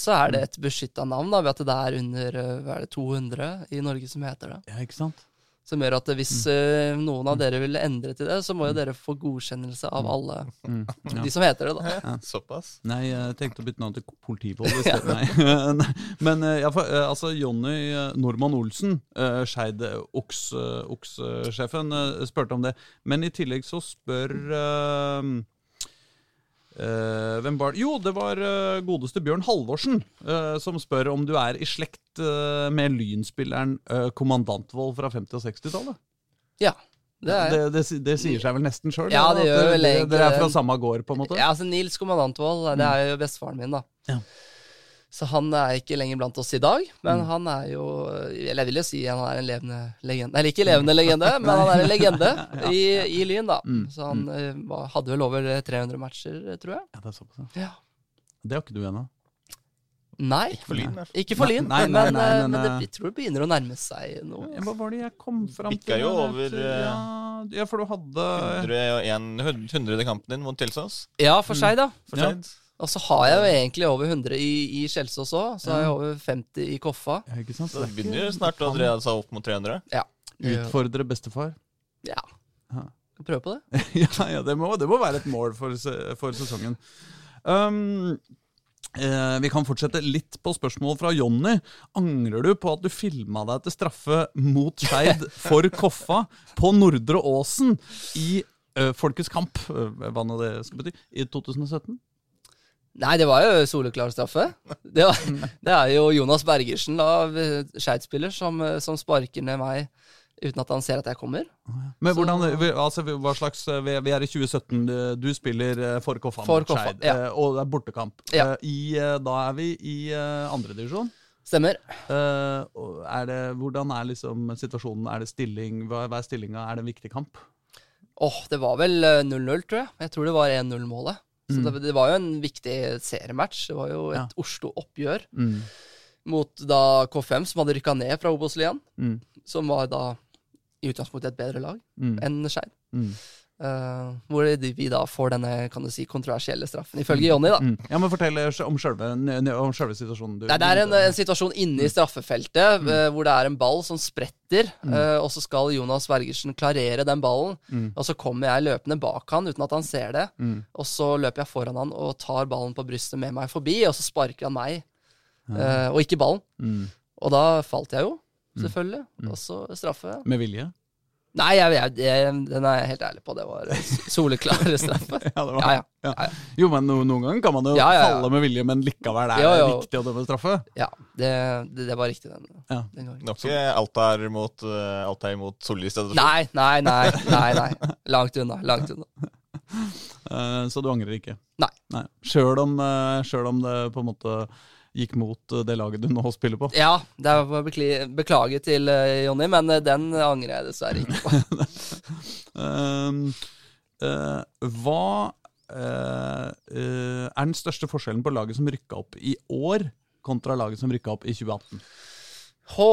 så er det et beskytta navn, da, ved at det er under eh, hva er det, 200 i Norge som heter det. Ja, ikke sant? Som gjør at hvis uh, noen av dere vil endre til det, så må jo dere få godkjennelse av alle Mm. Ja. de som heter det, da. Såpass. Nei, jeg tenkte å bytte navn til politivold i stedet. Nei. Men eh, ja, for, altså, Jonny Normann Olsen, uh, Skeid Oks, Oks-sjefen, uh, spurte om det. Men i tillegg så spør eh, eh, Hvem var det? Jo, det var uh, godeste Bjørn Halvorsen uh, som spør om du er i slekt med Lynspilleren uh, Kommandantvold fra 50- og 60-tallet. Ja, det er Det, det, det sier seg vel nesten sjøl? Ja, det gjør vel egentlig Dere er fra samme gård, på en måte? Ja, altså Nils Kommandantvold, det er jo bestefaren min, da. Ja. Så han er ikke lenger blant oss i dag, men Mm. han er jo Eller jeg vil jo si han er en levende legende. Eller ikke levende legende, men han er en legende i, i Lyn, da. Mm. Så han mm. hadde vel over 300 matcher, tror jeg. Ja, det er såpass, ja. Ja. Det har ikke du ennå. Nei, Ikke For Lyn. fall. ikke for Lyn, Nei, nei, men, nei, eh, men, men det, eh, jeg tror det begynner å nærme seg noe. Hva var det jeg kom fram til? Bikka jo over, ja, ja, for du hadde 101 100. kampen din mot Tilsås. Ja, for seg, da. For Ja. Og så har jeg jo egentlig over 100 i, i Kjelsås òg. Så har jeg over 50 i Koffa. ja, ikke sant? Så det er begynner jo snart å dra seg opp mot 300. Ja. Utfordre bestefar. Ja. Ja. Skal prøve på det. ja, ja det, må, det må være et mål for, for sesongen. Um, eh, vi kan fortsette litt på spørsmål fra Jonny. Angrer du på at du filma deg til straffe mot Skeid for Koffa på Nordre Åsen i eh, Folkets kamp, eh, hva nå det skal bety, i 2017? Nei, det var jo soleklar straffe. Det, var, det er jo Jonas Bergersen, da, Skeid-spiller, som, som sparker ned meg uten at han ser at jeg kommer. Men hvordan, altså, hva slags, vi vi er i 2017, du- spiller eh, for Koffan For mot Koffa, Skeid, ja. eh, og det er bortekamp. Ja. Eh, I, eh, da er vi i eh, andredivisjon. Stemmer. Er det, hvordan er liksom situasjonen? Er det stilling? Hva, er stillinga? Er det en viktig kamp? Åh, det var vel eh, 0-0, tror jeg. Jeg tror det var 1-0-målet. Så Mm. det, det var jo en viktig seriematch. Det var jo et Ja. Oslo-oppgjør Mm. mot da K5, som hadde rykka ned fra Obos-ligaen. Mm. Som var da i utgangspunktet et bedre lag Mm. enn Skeid. Mm. Eh, hvor vi da får denne kan du si, kontroversielle straffen, ifølge Jonny. da. Mm. Ja, men Fortell eh, om selve, om selve situasjonen. Du, Nei, det er en, en situasjon inne i straffefeltet eh, hvor det er en ball som spretter, eh, og så skal Jonas Bergersen klarere den ballen. Mm. Og så kommer jeg løpende bak han uten at han ser det. Mm. Og så løper jeg foran han og tar ballen på brystet med meg forbi, og så sparker han meg, og ikke ballen. Mm. Og da falt jeg jo, selvfølgelig. Og så straffe. Med vilje? Nei, jeg, jeg, jeg, den er jeg helt ærlig på. Det var soleklare straffe. Ja, var, Ja, ja. ja. Jo, men no, noen ganger kan man jo Ja, ja, ja. falle med vilje, men likevel er det viktig å dømme straffe. ja det, det, det var riktig den, Ja. den gangen. Det er ikke Altar imot, uh, Altar mot Solli stadion. Nei, nei, nei, nei, nei. Langt unna. Langt unna. uh, så du angrer ikke? Nei. Nei. Sjøl om, uh, om det på en måte gikk mot eh, det laget du nå spiller på? Ja, det var bekli- beklage til eh, Jonny, men eh, den angrer jeg dessverre ikke på. Um, uh, hva uh, er den største forskjellen på laget som rykka opp i år, kontra laget som rykka opp i 2018? Hå,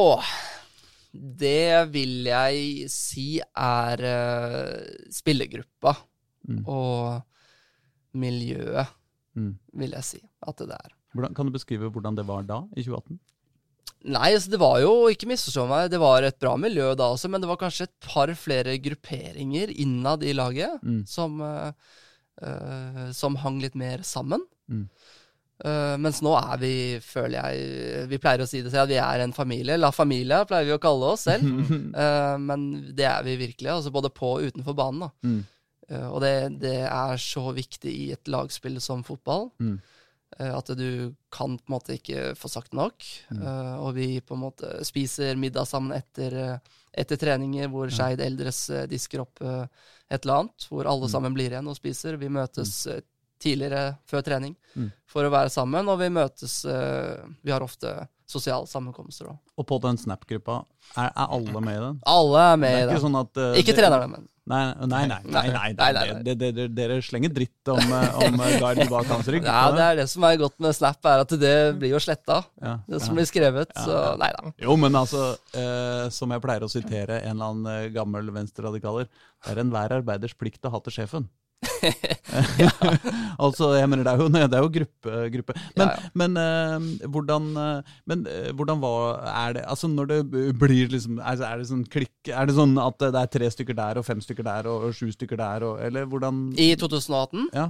det vil jeg si er uh, spillergruppa Mm. og miljøet, Mm. vil jeg si at det er. Hvordan, kan du beskrive hvordan det var da, i 2018? Nei, altså det var jo, ikke misforstå meg, det var et bra miljø da også, men det var kanskje et par flere grupperinger innad i laget Mm. som, uh, som hang litt mer sammen. Mm. Uh, mens nå er vi, føler jeg Vi pleier å si det selv, at vi er en familie. La familia pleier vi å kalle oss selv. uh, men det er vi virkelig, altså både på og utenfor banen. da. Mm. Og det, det er så viktig i et lagspill som fotball. Mm. Eh, At du kan på en måte ikke få sagt nok. Mm. Uh, og vi på en måte spiser middag sammen etter, eh, etter treninger hvor Skeid Eldres disker opp uh, et eller annet. Hvor alle Mm. sammen blir igjen og spiser. Vi møtes mm. tidligere før trening Mm. for å være sammen. Og vi møtes uh, Vi har ofte sosiale sammenkomster òg. Og på den Snap-gruppa, er, er alle med i den? Alle er med i i ikke sånn at uh, Ikke trenerne, men Nei, nei, nei. nei, nei, Dere slenger dritt om, eh, om eh, Gard bak hans rygg. ja, det er det som er godt med Snap, er at det blir jo sletta. Ja, Det som ja. blir skrevet. Ja, Så nei da. Jo, men altså, eh, som jeg pleier å sitere en eller annen gammel venstreradikaler, det er enhver arbeiders plikt å hate sjefen. altså, jeg mener, det er jo, det er jo gruppe, gruppe. Men, Ja, ja. men, uh, hvordan, eh, men uh, hvordan var, er det Altså, når det blir liksom altså, Er det sånn klikk Er det sånn at det er tre stykker der, og fem stykker der, og sju stykker der, og Eller hvordan I 2018? Ja.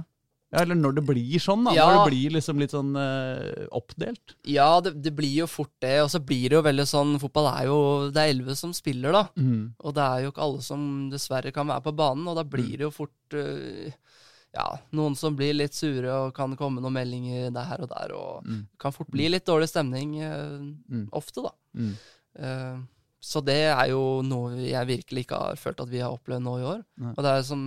Ja, eller når det blir sånn, da. Ja. Når det blir liksom litt sånn eh, oppdelt. Ja, det, det blir jo fort det. Og så blir det jo veldig sånn Fotball er jo Det er elleve som spiller, da. Mm. Og det er jo ikke alle som dessverre kan være på banen, og da blir det jo fort øh, ja, noen som blir litt sure og kan komme noen meldinger der og der, og Mm. kan fort bli litt dårlig stemning øh, Mm. ofte, da. Mm. Eh, så det er jo noe jeg virkelig ikke har følt at vi har opplevd nå i år. Nei. Og det er som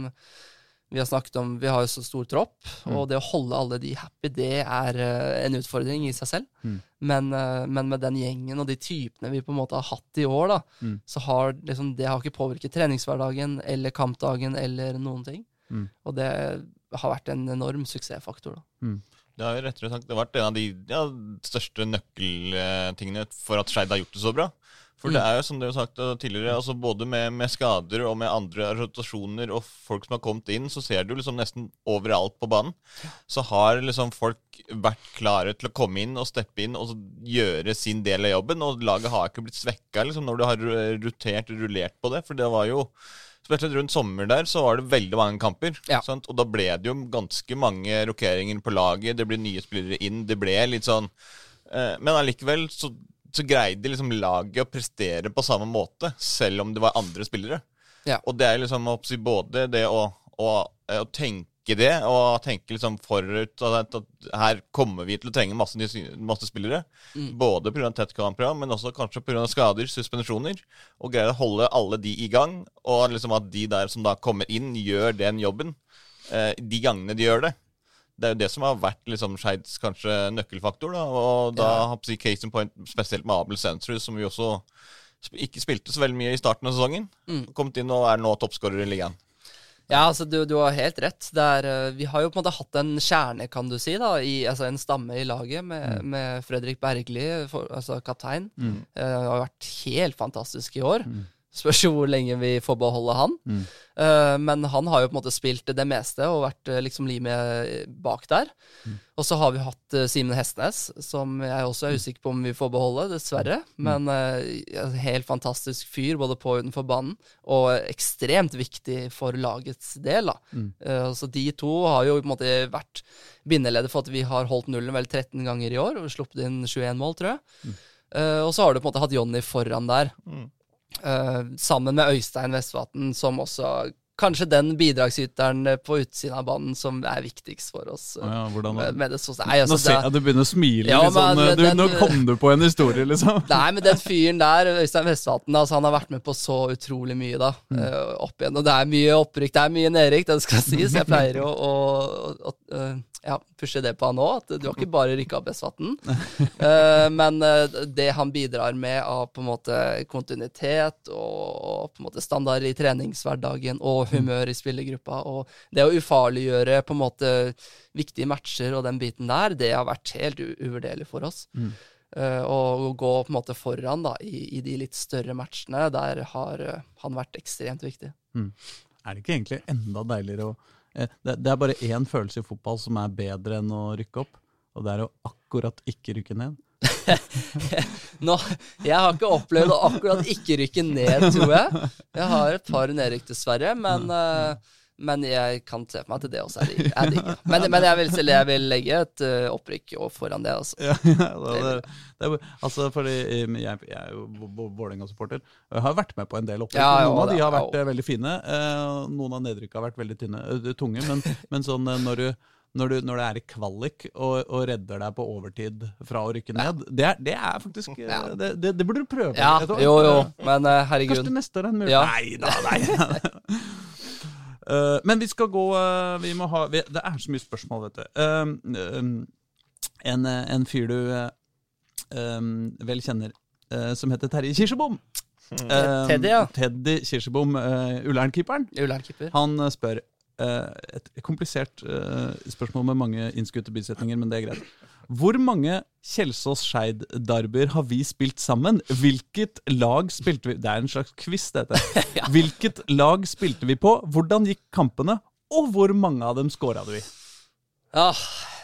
vi har snakket om, vi har jo så stor tropp, Mm. og det å holde alle de happy, det er eh, en utfordring i seg selv. Mm. Men, eh, men med den gjengen og de typene vi på en måte har hatt i år, da, Mm. så har liksom, det har ikke påvirket treningshverdagen eller kampdagen eller noen ting. Mm. Og det har vært en enorm suksessfaktor. da. Det har jo rettere sagt det har vært en av de ja, største nøkkeltingene for at Skeid har gjort det så bra. For det Mm. er jo som dere har sagt uh, tidligere, altså både med, med skader og med andre rotasjoner og folk som har kommet inn, så ser du liksom nesten overalt på banen. Så har liksom folk vært klare til å komme inn og steppe inn og gjøre sin del av jobben. Og laget har ikke blitt svekka liksom, når du har rotert og rullert på det. For det var jo Spesielt rundt sommer der så var det veldig mange kamper. Ja. Sant? Og da ble det jo ganske mange rokeringer på laget. Det ble nye spillere inn. Det ble litt sånn eh, Men allikevel så, så greide liksom laget å prestere på samme måte, selv om det var andre spillere. Ja. Og det er liksom både det å, å, å tenke det, og tenke liksom forut at, at her kommer vi til å trenge masse, masse spillere. Mm. Både pga. tett kampprogram, men også kanskje pga. skader, suspensjoner. Og greie å holde alle de i gang, og liksom at de der som da kommer inn, gjør den jobben. Eh, de gangene de gjør det. Det er jo det som har vært liksom Skeids kanskje nøkkelfaktor. da, Og da Ja. har jeg case in point spesielt med Abel Sensrud, som vi også ikke spilte så veldig mye i starten av sesongen. Mm. Kommet inn og er nå toppskårer i ligaen. Ja, altså du, du har helt rett. Det er, eh, vi har jo på en måte hatt en kjerne, kan du si, da, i, altså en stamme i laget med, med Fredrik Bergli, for, altså kaptein. Mm. Uh, har vært helt fantastisk i år. Mm. Spørs jo hvor lenge vi får beholde han. Mm. Uh, men han har jo på en måte spilt det meste og vært eh, liksom limet bak der. Mm. Og så har vi hatt uh, Simen Hestnes, som jeg også er usikker på om vi får beholde, dessverre. Mm. Men uh, helt fantastisk fyr både på og utenfor banen, og ekstremt viktig for lagets del. da. Mm. Eh, så de to har jo på en måte vært bindeleder for at vi har holdt nullen vel 13 ganger i år, og sluppet inn 21 mål, tror jeg. Eh, og så har du på en måte hatt Jonny foran der. Eh, sammen med Øystein Vestvatn, som også Kanskje den bidragsyteren eh, på utsiden av banen som er viktigst for oss. eh, ja, hvordan med, med det så, Nei, Nå altså, ser jeg jeg du begynner å smile. Ja, sånn, men- eh, du, den- nå kom du på en historie, liksom. Nei, men den fyren der, Øystein Vestvatn, altså, han har vært med på så utrolig mye, da. mm. opp igjen. Og det er mye opprykk, det er mye nedrykk, det skal sies. Jeg pleier jo å, å, å eh, ja, pushe det på han òg, at du har ikke bare rykka opp Vestvatn. uh, men eh, det han bidrar med av på en måte kontinuitet og på en måte standard i treningshverdagen og humør i spillergruppa, og det å ufarliggjøre på en måte viktige matcher og den biten der, det har vært helt uvurderlig for oss. Eh, og å gå på en måte foran da, i, i de litt større matchene, der har uh, han vært ekstremt viktig. Er det ikke egentlig enda deiligere å eh, det, det er bare én følelse i fotball som er bedre enn å rykke opp, og det er å akkurat ikke rykke ned. Nå, jeg har ikke opplevd å akkurat ikke rykke ned, tror jeg. Jeg har et par nedrykk, dessverre, men, uh, men jeg kan se for meg at det også er digg. Men, men jeg, vil, jeg vil legge et uh, opprykk foran det, altså. Ja, ja, det, det, det, altså fordi eh, jeg, jeg er jo Vå- Vå- Vålerenga-supporter. Jeg har vært med på en del opprykk. Ja, noen av de har vært eh, veldig fine. Uh, Noen av nedrykka har vært veldig tynne, tunge. Men, men sånn når du når, du, når det er i kvalik og, og redder deg på overtid fra å rykke ned, det, er, det er faktisk eh, det, det, det burde du prøve. Ja, du jo, jo, men eh, herregud. Kanskje neste år er en mulighet. Ja. Nei da, nei. uh, men vi skal gå uh, Vi må ha vi, Det er så mye spørsmål, vet du. Um, en, eh, en fyr du eh, um, vel kjenner, eh, som heter Terje Kirsebom. Teddy, ja. Teddy Kirsebom, uh, Ullern-keeperen. Ullern-keeper. Han eh, spør eh, et komplisert eh, spørsmål med mange innskutte bisetninger, men det er greit. Hvor mange Kjelsås-Skeid-derbyer har vi spilt sammen? Hvilket lag spilte vi Det er en slags quiz, dette. Hvilket lag spilte vi på? Hvordan gikk kampene? Og hvor mange av dem scora vi? Ja,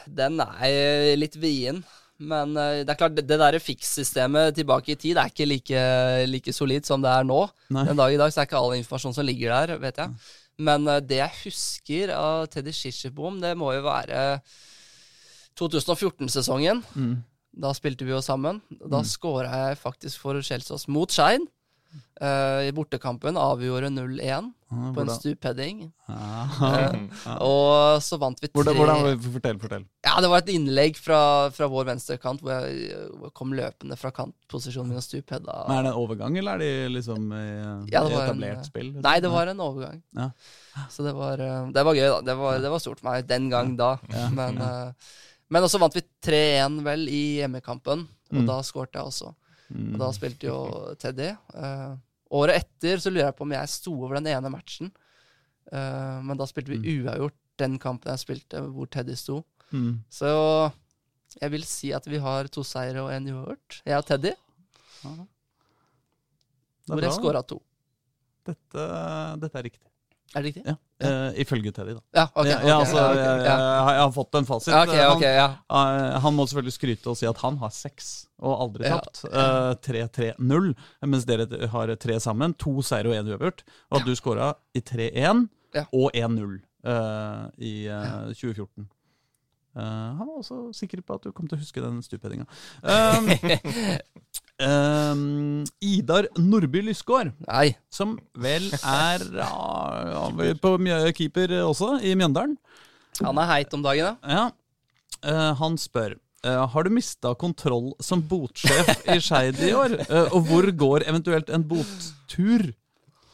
den er litt vien Men eh, det er klart, det, det der fikssystemet tilbake i tid er ikke like, like solid som det er nå. Nei. Den dag i dag så er ikke all informasjon som ligger der, vet jeg. Men eh, det jeg husker av Teddy Shishibom, det må jo være 2014-sesongen. Mm. Da spilte vi jo sammen. Da mm. skåra jeg faktisk for Kjelsås mot Skeid. Eh, I bortekampen avgjorde 0-1 Ah, på en stupheading. ah, Eh, Og så vant vi tre hvordan, hvordan, fortell, fortell. Ja, det var et innlegg fra, fra vår venstre kant hvor jeg kom løpende fra kantposisjonen min og stupheada. Er det en overgang, eller er de liksom i, Ja, det i etablert en- spill? Nei, det var en overgang. Ja. Så det var, eh, det var gøy, da. Det var, det var stort for meg den gang da. Ja, Men, eh, men også vant vi 3-1 vel i hjemmekampen, og Mm. da skårte jeg også. Mm. Og da spilte jo Teddy. Uh, året etter så lurer jeg på om jeg sto over den ene matchen. Uh, men da spilte Mm. vi uavgjort den kampen jeg spilte hvor Teddy sto. Mm. Så jeg vil si at vi har to seire og en uavgjort. Jeg og Teddy, hvor jeg scora to. Dette, dette er riktig. Er det riktig? Ja. Uh, ifølge Teddy, da. Ja, ok. ja, ok, ja, altså, ja, ok, jeg, jeg, har- fått en fasit. Ja, ja. Han, eh, han må selvfølgelig skryte og si at han har seks og aldri Ja. tapt. Uh, 3-3-0, mens dere har tre sammen. To seier og én uavgjort. Og at du scora i 3-1 Ja. og 1-0 eh, i eh, 2014. Eh, han var også sikker på at du kom til å huske den stupheadinga. Um, um, Idar Nordby Lysgård Nei. som vel er ja, på keeper også, i Mjøndalen. Han er heit om dagen, da. Ja. Uh, han spør uh, Har du mista kontroll som botsjef i Skeid i år. Uh, og hvor går eventuelt en bottur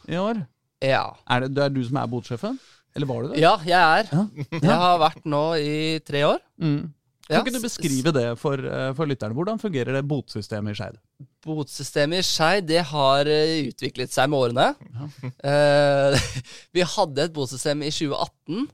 i år? Ja. Er det, det er du som er botsjefen? Eller var du det? Ja, jeg er. Ja. Jeg har vært nå i tre år. Mm. Ja, Kan ikke du beskrive det for, eh, for lytterne? Hvordan fungerer det botsystemet i Skeid? Botsystemet i Skeid det har eh, utviklet seg med årene. Ja. vi hadde et botsystem i 2018,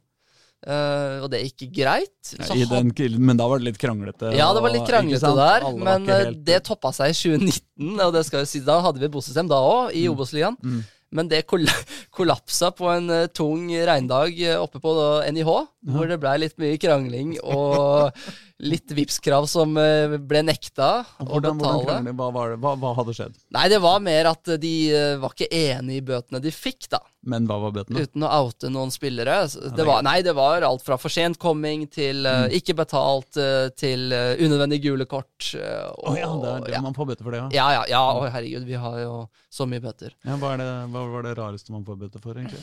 Uh, og det gikk greit. I den, men da var det litt kranglete? ja, det var litt kranglete der, men eh, helt- det toppa seg i 2019. Og det skal jo si, Da hadde vi et botsystem da òg, i Obos-ligaen. Mm. Men det koll kollapsa på en eh, tung regndag eh, oppe på NIH, hvor det blei litt mye krangling og litt Vipps-krav som eh, ble nekta hvordan, å betale. hva, hva, hva hadde skjedd? Nei, det var mer at de eh, var ikke enig i bøtene de fikk, da. Men hva var bøtene? Uten å oute noen spillere. Det Det var, nei, det var alt fra for sent komming til eh, Mm. ikke betalt til uh, unødvendig gule kort. Å oh, ja, det er det ja. man får bøter for det, ja. ja, ja, ja, å herregud, vi har jo så mye bøter. ja hva, det, hva var det rareste man får bøter for, egentlig?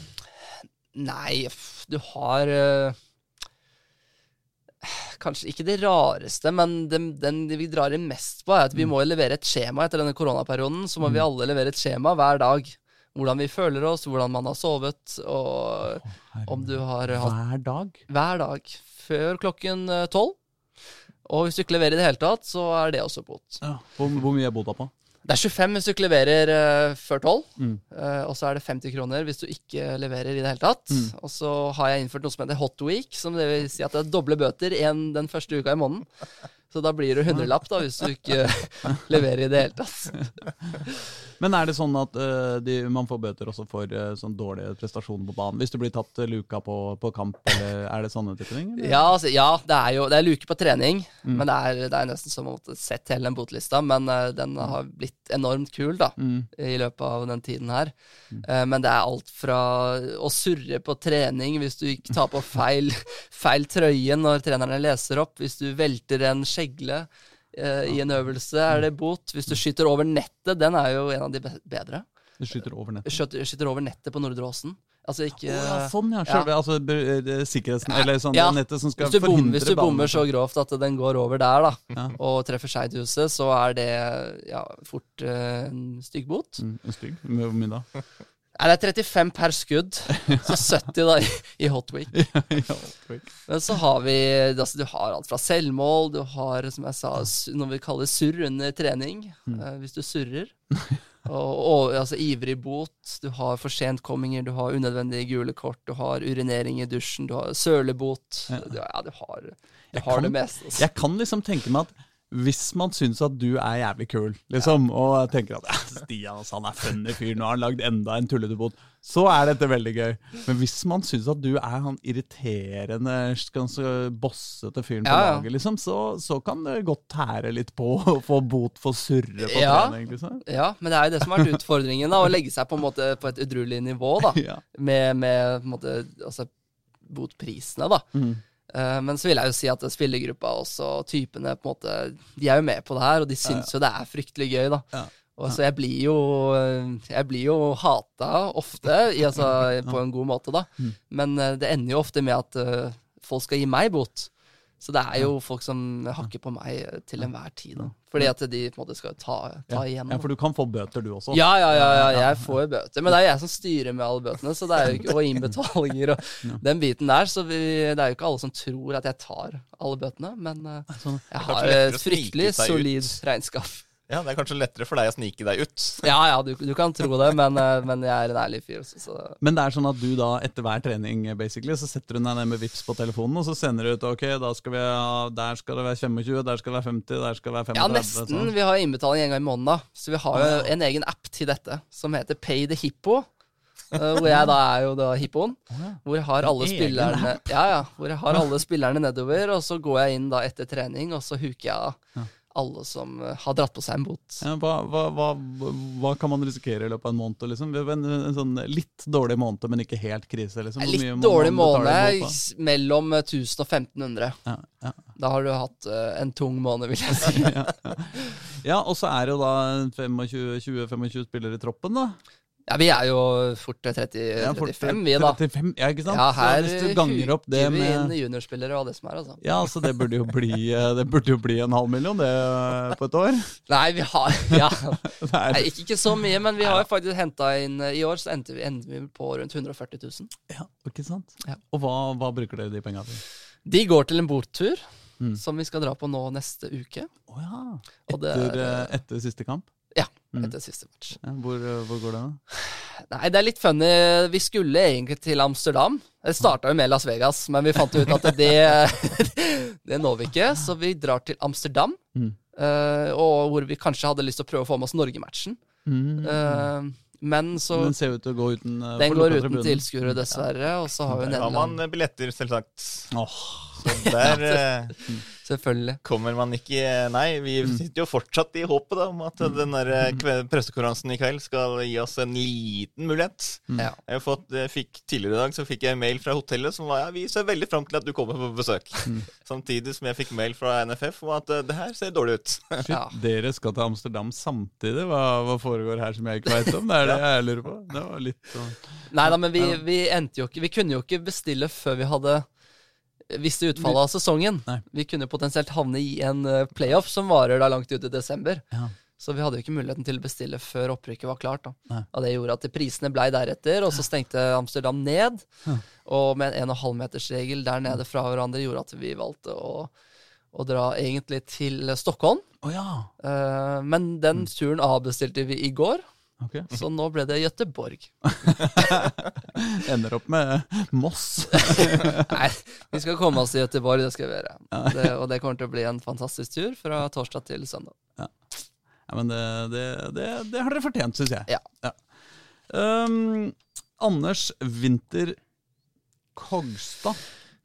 Nei, du har eh, Kanskje ikke det rareste, men den, den vi drar inn mest på, er at vi Mm. må levere et skjema etter denne koronaperioden. Så må vi alle levere et skjema hver dag. Hvordan vi føler oss, hvordan man har sovet, og om du har hatt Hver dag? hver dag før klokken eh, tolv. Og hvis du ikke leverer i det hele tatt, så er det også bot. Ja. Hvor, hvor mye er bota på? Det er 25 hvis du ikke leverer uh, før tolv. Mm. Eh, og så er det 50 kroner hvis du ikke leverer i det hele tatt. Mm. Og så har jeg innført noe som heter hot week, som det vil si at det er doble bøter en den første uka i måneden. Så da blir det hundrelapp da, hvis du ikke leverer i det hele tatt. Men er det sånn at uh, de, man får bøter også for uh, sånn dårlige prestasjoner på banen? Hvis du blir tatt eh, luka på, på kamp, eller er det sånne type ting? Ja, altså, ja det er jo det er luke på trening, men det er, det er nesten som å måtte sett hele den botlista. Men uh, den har blitt enormt kul da, Mm. i løpet av den tiden her. Eh, men det er alt fra å surre på trening hvis du ikke tar på feil, feil trøye når trenerne leser opp, hvis du velter en skjegle eh, i en øvelse, er det bot. Hvis du skyter over nettet, den er jo en av de bedre. Du skyter over nettet? Skyter, skyter over nettet på Nordre Åsen. Altså ikke oh, ja, sånn ja. Selve altså, eh, sikkerheten, eller sånn Ja. nettet som skal Hvis du, hvis du bommer så grovt at den går over der, da, Ja. og treffer skeidhuset, så er det ja, fort uh, en stygg bot. Mm, en stygg? Hvor mye da? Nei, det er 35 per skudd, så 70 da i, hot week. Men så har vi altså, Du har alt fra selvmål, du har som jeg sa, noe vi kaller surr under trening. eh, hvis du surrer. Og, og altså, ivrig bot, du har forsentkomminger, du har unødvendige gule kort, du har urinering i dusjen, du har sølebot. Ja. Du, ja, du har, du har kan- det meste. Altså. Jeg kan liksom tenke meg at hvis man syns at du er jævlig kul, liksom, og tenker at ja, Stian altså, han er funny fyr, nå har han lagd enda en tullete bot, så er dette veldig gøy. Men hvis man syns at du er han irriterende, ganske bossete fyren på Ja, ja. laget, liksom, så, så kan det godt tære litt på å få bot for surre på Ja. trening, liksom. Ja, men det er jo det som har vært utfordringen, da, å legge seg på en måte på et udruelig nivå, da, Ja. med, med måte, altså, botprisene, da. Mm. Eh, men så vil jeg jo si at spillergruppa også, typene, på en måte, de er jo med på det her, og de syns jo det er fryktelig gøy, da. Ja. Og så jeg blir jo Jeg blir jo hata ofte, i, altså, på en god måte, da. Mm. Men eh, det ender jo ofte med at eh, folk skal gi meg bot. Så det er jo folk som hakker på meg eh, til enhver tid, da. Fordi at de på en måte skal ta, ta igjen. ja, for du kan få bøter, du også. Ja, ja, ja, ja, jeg får jo bøter. Men det er jo jeg som styrer med alle bøtene, så det er jo ikke, og innbetalinger og den biten der. Så vi, det er jo ikke alle som tror at jeg tar alle bøtene, men eh, Sånn. jeg har et fryktelig solid regnskap. Ja, Det er kanskje lettere for deg å snike deg ut. Ja, ja, du, du kan tro det, men, eh, men jeg er en ærlig fyr. Også, så. Men det er sånn at du da etter hver trening basically, så setter du deg ned med Vips på telefonen, og så sender du ut ok, da skal vi ha, der skal det være 25, der skal det være 50, der skal det være 35. Ja, nesten. Sånn. Vi har innbetaling en gang i måneden, da. Så vi har jo en egen app til dette som heter Pay the Hippo. eh, hvor jeg da er jo da hippoen. Hvor jeg har alle spillerne Ja, ja. Hvor jeg har alle spillerne nedover, og så går jeg inn da etter trening, og så huker jeg av alle som eh, har dratt på seg en bot. Ja, hva, hva, hva, hva kan man risikere i løpet av en måned? Liksom? En, en sånn litt dårlig måned, men ikke helt krise? Liksom. Litt dårlig måned, mellom eh, 1000 og 1500. da? Ja, ja. Da har du hatt uh, en tung måned, vil jeg si. ja, og så er det jo da 25-25 spillere i troppen, da. Ja, vi er jo fort til 30, Ja, fort 35, vi, da. 35, ja, ikke sant? Ja, her så ganger opp det med inn juniorspillere og det som er, altså. Ja, så det burde jo bli, eh, det burde jo bli en halv million det eh, på et år. Nei, vi har Ja. Nei, ikke, ikke så mye, men vi har jo faktisk henta inn eh, I år så endte vi, endte vi på rundt 140 000. ja, ikke sant? Ja. Og hva, hva bruker dere de penga til? De går til en borttur. Mm. som vi skal dra på nå neste uke. Å ja. Og det er, eh, etter siste kamp? Mm. etter siste match. Ja, hvor, eh, hvor går det, da? Nei, det er litt funny. Vi skulle egentlig til Amsterdam. Det starta jo med Las Vegas, men vi fant ut at det, det når vi ikke. Så vi drar til Amsterdam, Mm. eh, og hvor vi kanskje hadde lyst til å prøve å få med oss Norgematchen. Mm. Uh, men så Den ser ut til å gå uten uh, Den går uten tilskuere, dessverre. Og så har jo Der har man billetter, selvsagt. Åh, Så der eh, Selvfølgelig. kommer man ikke Nei, vi sitter jo fortsatt i håpet da, om at den der eh, pressekonferansen i kveld skal gi oss en liten mulighet. Ja. Jeg fått, fikk, tidligere i dag så fikk jeg mail fra hotellet som var ja, vi ser veldig fram til at du kommer på besøk. Samtidig som jeg fikk mail fra NFF om at eh, det her ser dårlig ut. shit, Ja. Dere skal til Amsterdam samtidig? Hva, hva foregår her som jeg ikke veit om? Det er det jeg lurer på. Det var litt sånn Nei da, men vi, vi endte jo ikke Vi kunne jo ikke bestille før vi hadde visste utfallet av sesongen. Nei. Vi kunne potensielt havne i en eh, playoff som varer da langt ut i desember. Ja. Så vi hadde jo ikke muligheten til å bestille før opprykket var klart. da. Og det gjorde at prisene blei deretter, og så stengte Amsterdam ned. Og med en 1,5-metersregel der nede fra hverandre gjorde at vi valgte å, å dra egentlig til Stockholm. Oh, ja. uh, men den turen avbestilte vi i går. Ok. Så nå ble det Gøteborg. Ender opp med Moss. Nei, vi skal komme oss til Gøteborg, det skal vi gjøre. Det, og det kommer til å bli en fantastisk tur fra torsdag til søndag. Ja, men det, det, det, har dere fortjent, syns jeg. Ja. Um, Anders Winther Kogstad.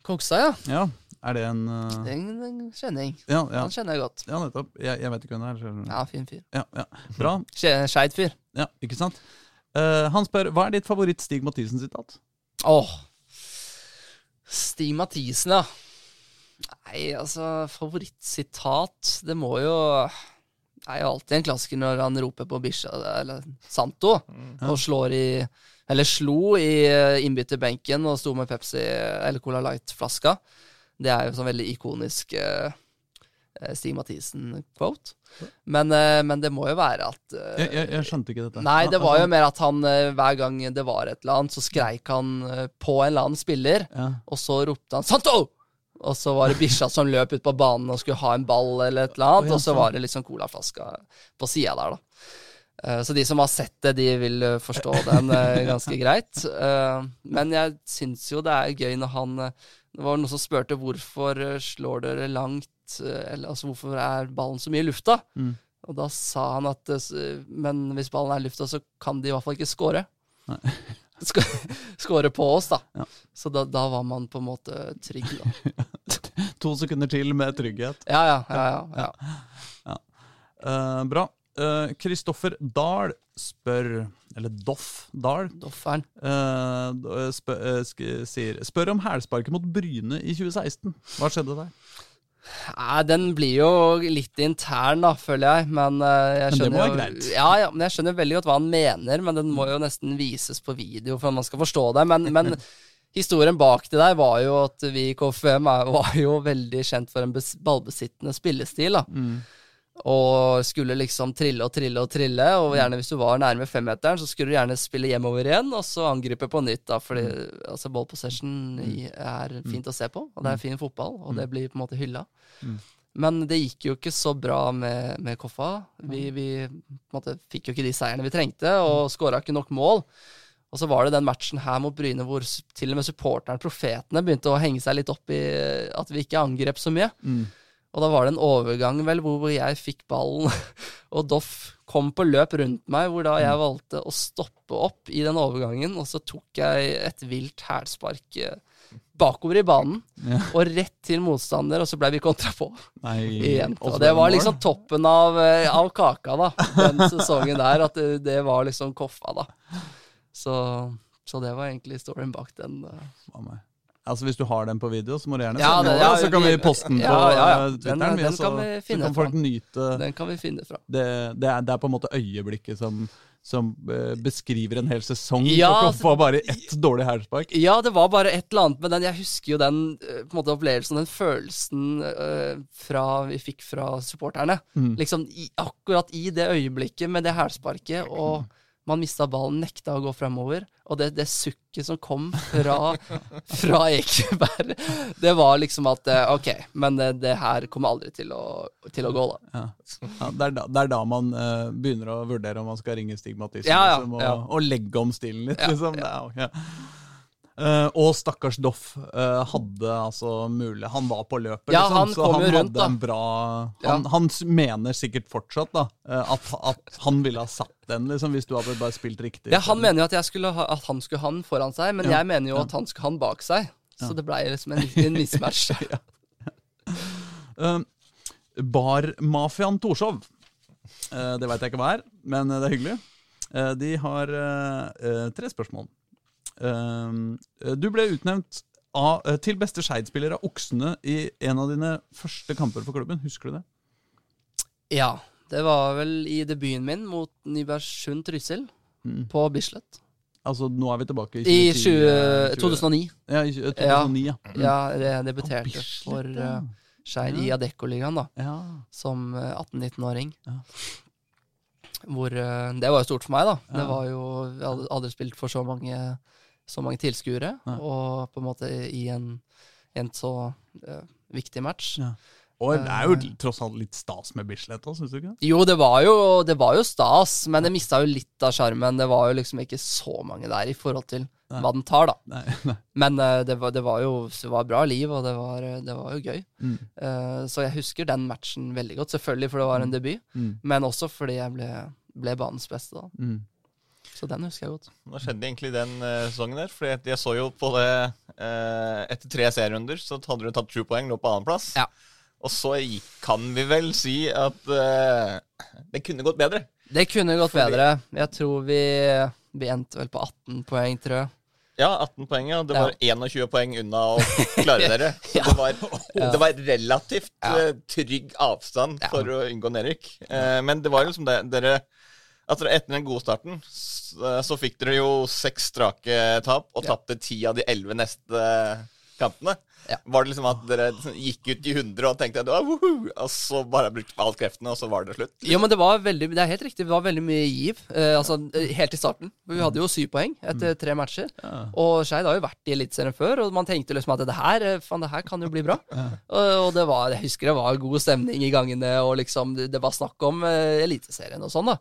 Kogstad, ja. Ja, er det en uh, Den, den kjenner jeg. ja, ja, Han kjenner jeg godt. ja, nettopp. Jeg, jeg vet ikke hvem det er. så- Ja, fin fyr. Ja, ja. Bra. Skeid fyr. Ja, ikke sant? Uh, han spør hva er ditt favoritt-Stig Mathisen-sitat? Åh. Stig Mathisen, ja. Nei, altså, favorittsitat Det må jo Det er jo alltid en klassiker når han roper på Bisha, eller Santo, og slår i Eller slo i eh, innbytterbenken og sto med Pepsi eller Cola Light-flaska. Det er jo sånn veldig ikonisk eh, Stig Mathisen-quote. Men, uh, men det må jo være at uh, Jeg, jeg, jeg skjønte ikke dette. Nei, det var jo Altså, mer at han hver gang det var et eller annet, så skreik han på en eller annen spiller, ja. og så ropte han 'Santo!' Og så var det bikkja som løp ut på banen og skulle ha en ball eller et eller annet, og så var det liksom colaflaska på sida der, da. Så de som har sett det, de vil forstå den ganske greit. Men jeg syns jo det er gøy når han Det var noen som spurte hvorfor eh, slår dere langt eh, Eller altså hvorfor er ballen så mye i lufta? Mm. Og da sa han at eh, Men hvis ballen er i lufta, så kan de i hvert fall ikke score. Nei. Sk- Score på oss, da. Ja. Så da, da var man på en måte trygg, da. To sekunder til med trygghet. Ja, ja, ja. ja, ja. Uh, bra. Kristoffer Dahl spør Eller Doff Dahl Dofferen. Uh, spør, uh, sk- sier Spør om hælsparket mot Bryne i 2016. Hva skjedde der? Nei, den blir jo litt intern, da, føler jeg. Men eh, jeg Men det skjønner må være greit. Ja, ja, men jeg skjønner veldig godt hva han mener, men den må jo nesten vises på video for at man skal forstå det. Men, men historien bak det der var jo at vi i KFM var jo veldig kjent for en ballbesittende spillestil. da. Og skulle liksom trille og trille og trille, og gjerne hvis du var nærme femmeteren, så skulle du gjerne spille hjemover igjen, og så angripe på nytt, da, fordi altså, ball possession er fint å se på, og det er fin fotball, og det blir på en måte hylla. Men det gikk jo ikke så bra med, med Koffa. Vi, vi måte, fikk jo ikke de seierne vi trengte, og skåra ikke nok mål. Og så var det den matchen her mot Bryne hvor til og med supporteren, profetene, begynte å henge seg litt opp i at vi ikke angrep så mye. Og da var det en overgang vel hvor jeg fikk ballen, og Doff kom på løp rundt meg, hvor da jeg valgte å stoppe opp i den overgangen, og så tok jeg et vilt hælspark eh, bakover i banen, Ja. og rett til motstander, og så ble vi kontra på Nei, og det var liksom toppen av, eh, av kaka, da, den sesongen der, at det, det var liksom koffa, da. Så, så det var egentlig storyen bak den. eh. Altså Hvis du har den på video, så må du gjerne Ja, sende den, ja, så kan vi poste den på ja, ja, eh, Den- Twitteren. vi, den så- kan så kan folk nyte Den kan vi finne fra. det, det, er, det er på en måte øyeblikket som, som eh, beskriver en hel sesong Ja, Koffa, bare ett dårlig hælspark. Ja, det var bare et eller annet med den. Jeg husker jo den eh, på måte opplevelsen, den følelsen eh, fra, vi fikk fra supporterne. Mm. Liksom i, akkurat i det øyeblikket med det hælsparket, og man mista ballen, nekta å gå fremover. Og det, det sukket som kom fra, fra Ekeberg, det var liksom at eh, Ok, men det, det her kommer aldri til å, til å gå, da. Ja. Ja, det, er da, det er da man uh, begynner å vurdere om man skal ringe Stig Mathisen Ja, ja, liksom, og, ja. og legge om stilen litt. Ja, liksom. Er ja. Eh, og stakkars Doff uh, hadde altså mulig Han var på løpet, Ja, liksom, han så han rundt, hadde da. en bra Ja. han, han mener sikkert fortsatt da eh, at, at han ville ha satt den, liksom, hvis du hadde bare spilt riktig. Ja, han mener jo at, skulle ha, at han skulle ha den foran seg, men Ja, jeg mener jo at han skulle ha den bak seg. Så det blei liksom en, en mismatch. Uh, Barmafiaen Torshov. Uh, det veit jeg ikke hva er, men det er hyggelig. De har tre spørsmål. Eh, du ble utnevnt av, eh, til beste Skeid-spiller av Oksene i en av dine første kamper for klubben. Husker du det? Ja, det var vel i debuten min mot Nybergsund Trysil Mm. på Bislett. Altså, nå er vi tilbake I 2010, 20, eh, 2009. Ja, i 2009, ja. Ja, jeg debuterte Bislett, for ja. uh, Skeid i Adeccoligaen, da, ja. som eh, 18-19-åring. Ja. Hvor uh, Det var jo stort for meg, da. Ja. Det var jo Jeg hadde aldri spilt for så mange, så mange tilskuere, ja. og på en måte i en, en så uh, viktig match. Ja. Og det er jo tross alt litt stas med Bislett òg, syns du ikke? Jo, det var jo, det var jo stas, men det mista jo litt av sjarmen. Det var jo liksom ikke så mange der i forhold til hva den tar, da. Nei, nei. Men uh, det, var, det var jo det var bra liv, og det var, eh, det var jo gøy. Mm. Uh, så jeg husker den matchen veldig godt. Selvfølgelig fordi det var en debut, Mm. men også fordi jeg ble, ble banens beste da. Mm. Så den husker jeg godt. Hva skjedde egentlig den uh, sesongen der? For jeg så jo på det uh, Etter tre serierunder så hadde du tatt sju poeng, lå på annenplass. Ja. Og så kan vi vel si at uh, det kunne gått bedre. Det kunne gått Fordi- bedre. Jeg tror vi, vi endte vel på 18 poeng, tror jeg. Ja, 18 poeng. ja. Det Ja. var 21 poeng unna å klare dere. Så det, var, Ja. det var relativt Ja. trygg avstand Ja. for å unngå nedrykk. Men det var liksom det dere altså Etter den gode starten så, så fikk dere jo seks strake tap, og Ja. tapte ti av de elleve neste kampene. Ja. Var det liksom at dere liksom gikk ut i 100 og tenkte «Ah, woohoo», og så bare brukte alle kreftene, og så var det slutt? Jo, men det var veldig Det er helt riktig, det var veldig mye giv. Eh, altså, eh, helt i starten. Vi hadde jo syv poeng etter tre matcher. Ja. Og Skeid har jo vært i Eliteserien før, og man tenkte liksom at det her, fan, det her kan jo bli bra. Og, og det var, jeg husker det var god stemning i gangene, og liksom det, det var snakk om eh, Eliteserien og sånn, da.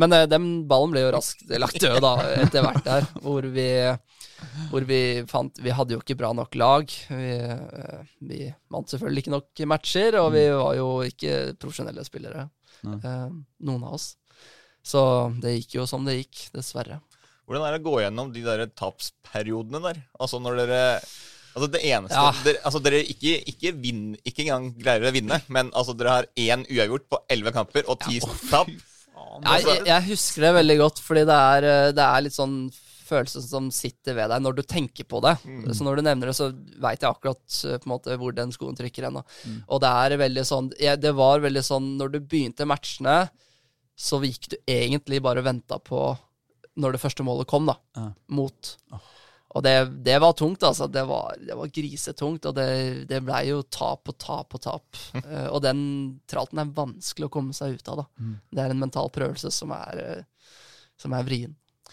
Men eh, den ballen ble jo raskt lagt død, da, etter hvert der, hvor vi hvor vi fant Vi hadde jo ikke bra nok lag. Vi, eh, vi vant selvfølgelig ikke nok matcher, og vi var jo ikke profesjonelle spillere, eh, noen av oss. Så det gikk jo som det gikk, dessverre. Hvordan er det å gå gjennom de der tapsperiodene der? Altså når dere Altså det eneste Ja. Dere, altså dere ikke, ikke, vinn, ikke engang greier å vinne, men altså dere har én uavgjort på elleve kamper og ti tap. Jeg, jeg, jeg husker det veldig godt, fordi det er, eh, det er litt sånn følelse som sitter ved deg når du tenker på det. Så når du nevner det, så veit jeg akkurat eh, på en måte hvor den skoen trykker ennå. Mm. Og det er veldig sånn jeg, Det var veldig sånn Når du begynte matchene, så gikk du egentlig bare og venta på når det første målet kom, da. Ja. Mot. Og det, det var tungt, altså. Det var, det var grisetungt, og det, det blei jo tap og tap og tap. Uh, og den tralten er vanskelig å komme seg ut av, da. Det er en mental prøvelse som er, eh, som er vrien.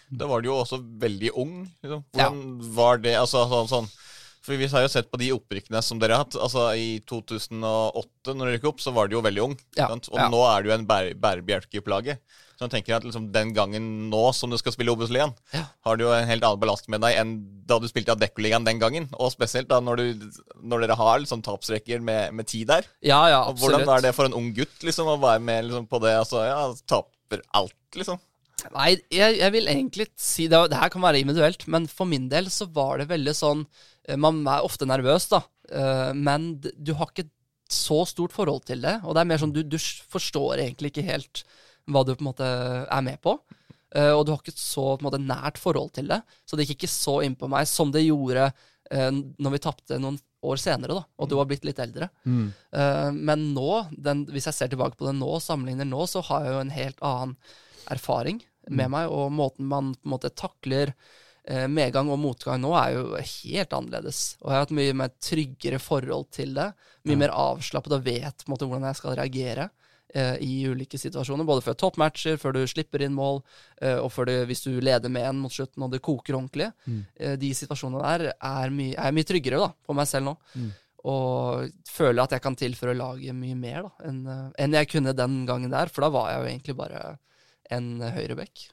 Da var du jo også veldig ung. Liksom. Hvordan var det? Altså, sånn, sånn. For Vi har jo sett på de opprykkene som dere har hatt. Altså I 2008, når dere gikk opp, så var du jo veldig ung. Ja? Og ja. nå er du en bær, bærebjelke på. Så jeg tenker at liksom, den gangen nå som du skal spille Obos-ligaen, Ja. har du jo en helt annen ballast med deg enn da du spilte Adeccoligaen den gangen. Og spesielt da når, du, når dere har liksom, tapsrekker med, med tid der. Ja, ja, Og absolutt. hvordan er det for en ung gutt liksom, å være med liksom, på det? Altså, ja, taper alt, liksom. Nei, jeg, jeg vil egentlig si det, det her kan være individuelt, men for min del så var det veldig sånn Man er ofte nervøs, da, eh, men du har ikke så stort forhold til det. Og det er mer sånn du, du forstår egentlig ikke helt hva du på en måte er med på. eh, og du har ikke så på en måte, nært forhold til det. Så det gikk ikke så inn på meg som det gjorde eh, når vi tapte noen år senere, da, og du har blitt litt eldre. Mm. Eh, men nå, den, hvis jeg ser tilbake på det nå, sammenligner nå, så har jeg jo en helt annen erfaring med meg, og måten man på en måte takler eh, medgang og motgang nå, er jo helt annerledes. Og jeg har hatt mye mer tryggere forhold til det. Mye mer avslappet og vet på en måte hvordan jeg skal reagere eh, i ulike situasjoner. Både før toppmatcher, før du slipper inn mål, eh, og før du, hvis du leder med en mot slutten og det koker ordentlig. Eh, de situasjonene der er mye, er mye tryggere da, på meg selv nå. Og føler at jeg kan tilføre laget mye mer da, enn eh, enn jeg kunne den gangen der. For da var jeg jo egentlig bare en høyrebekk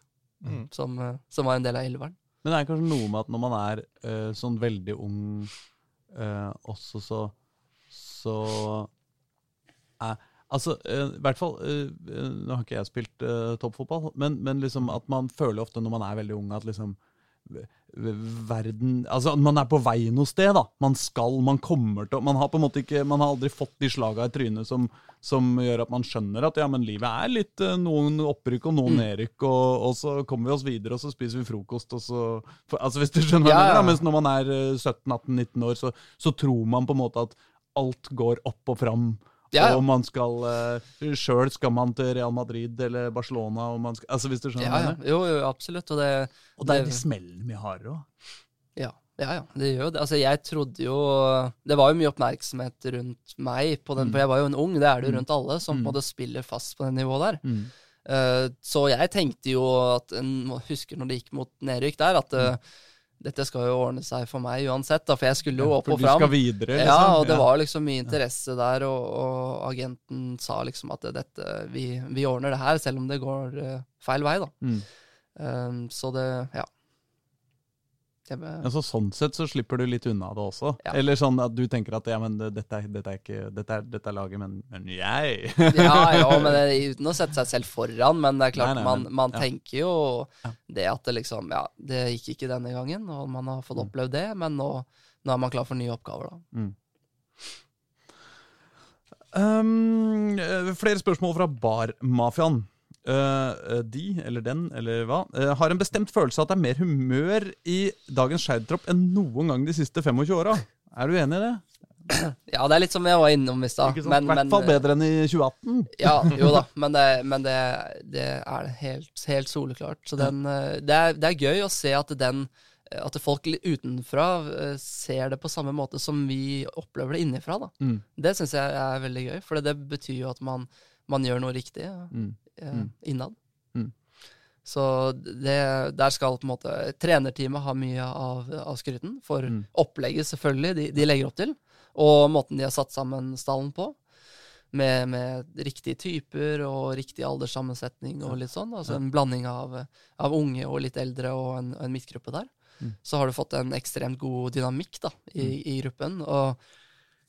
Mm. som, eh, som var en del av elveren. Men det er kanskje noe med at når man er uh, sånn veldig ung uh, også, så Så er Altså, uh, i hvert fall eh, eh, Nå har ikke jeg spilt eh, toppfotball, men, men liksom at man føler ofte når man er veldig ung, at liksom Verden Altså, man er på vei noe sted, da. Man skal, man kommer til Man har på en måte ikke Man har aldri fått de slaga i trynet som, som gjør at man skjønner at ja, men livet er litt eh, noen opprykk og noen nedrykk, og, og så kommer vi oss videre, og så spiser vi frokost, og så for, Altså, hvis du skjønner Ja, mener, da. Mens når man er eh, 17-18-19 år, så, så tror man på en måte at alt går opp og fram. Ja, ja. Og man skal uh, Sjøl skal man til Real Madrid eller Barcelona. Skal, altså hvis du skjønner Ja, ja. Jo, jo, absolutt. Og det, Og det er de smellene vi har òg. Ja, ja, ja, det gjør jo det. Altså, jeg trodde jo Det var jo mye oppmerksomhet rundt meg, på den, for jeg var jo en ung, det er det jo rundt alle, som mm. en spiller fast på det nivået der. Mm. Uh, så jeg tenkte jo at en, Husker når det gikk mot nedrykk der, at eh, dette skal jo ordne seg for meg uansett, da, for jeg skulle jo opp og fram. videre, liksom. Ja, og det var liksom mye interesse der, og, og agenten sa liksom at dette, vi, vi ordner det her, selv om det går eh, feil vei, da. Mm. Um, så det, ja. Be- Altså, sånn sett så slipper du litt unna det også. Ja. Eller sånn at du tenker at ja, men dette dette er ikke Dette er, dette er laget, men, men jeg ja, ja, men det, uten å sette seg selv foran, men det er klart, Nei, nei, man, man ja. tenker jo det at det liksom Ja, det gikk ikke denne gangen, og man har fått Mm. opplevd det, men nå, nå er man klar for nye oppgaver, da. Mm. Um, flere spørsmål fra Barmafiaen. Eh, de, eller den, eller hva, uh, har en bestemt følelse av at det er mer humør i dagens Skeid-tropp enn noen gang de siste 25 åra. Er du enig i det? Ja, det er litt som jeg var innom i stad. I hvert fall bedre enn i 2018. Ja, jo da, men det, men det, det er helt, helt soleklart. Så den, det, er, det er gøy å se at den at folk utenfra ser det på samme måte som vi opplever det innenfra. Mm. Det syns jeg er veldig gøy, for det betyr jo at man, man gjør noe riktig Mm. Eh, Mm. innad. Mm. Så det, der skal på en måte trenerteamet ha mye av, av skryten for Mm. opplegget, selvfølgelig, de, de legger opp til, og måten de har satt sammen stallen på. Med, med riktige typer og riktig alderssammensetning og litt sånn. Altså en blanding av, av unge og litt eldre og en, en midtgruppe der. Mm. Så har du fått en ekstremt god dynamikk da, i, Mm. i gruppen. Og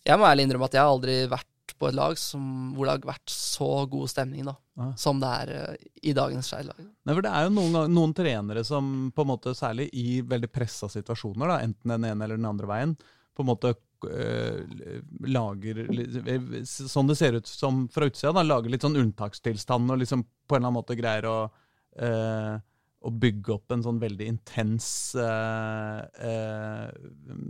jeg må ærlig innrømme at jeg har aldri vært på et lag som, hvor det har vært så god stemning da, ja. som det er eh, i dagens Skeid-lag. Det er jo noen, noen trenere som på en måte, særlig i veldig pressa situasjoner, da, enten den ene eller den andre veien, på en måte øh, lager Sånn det ser ut som fra utsida, da, lager litt sånn unntakstilstand og liksom på en eller annen måte greier å øh, å bygge opp en sånn veldig intens eh, eh,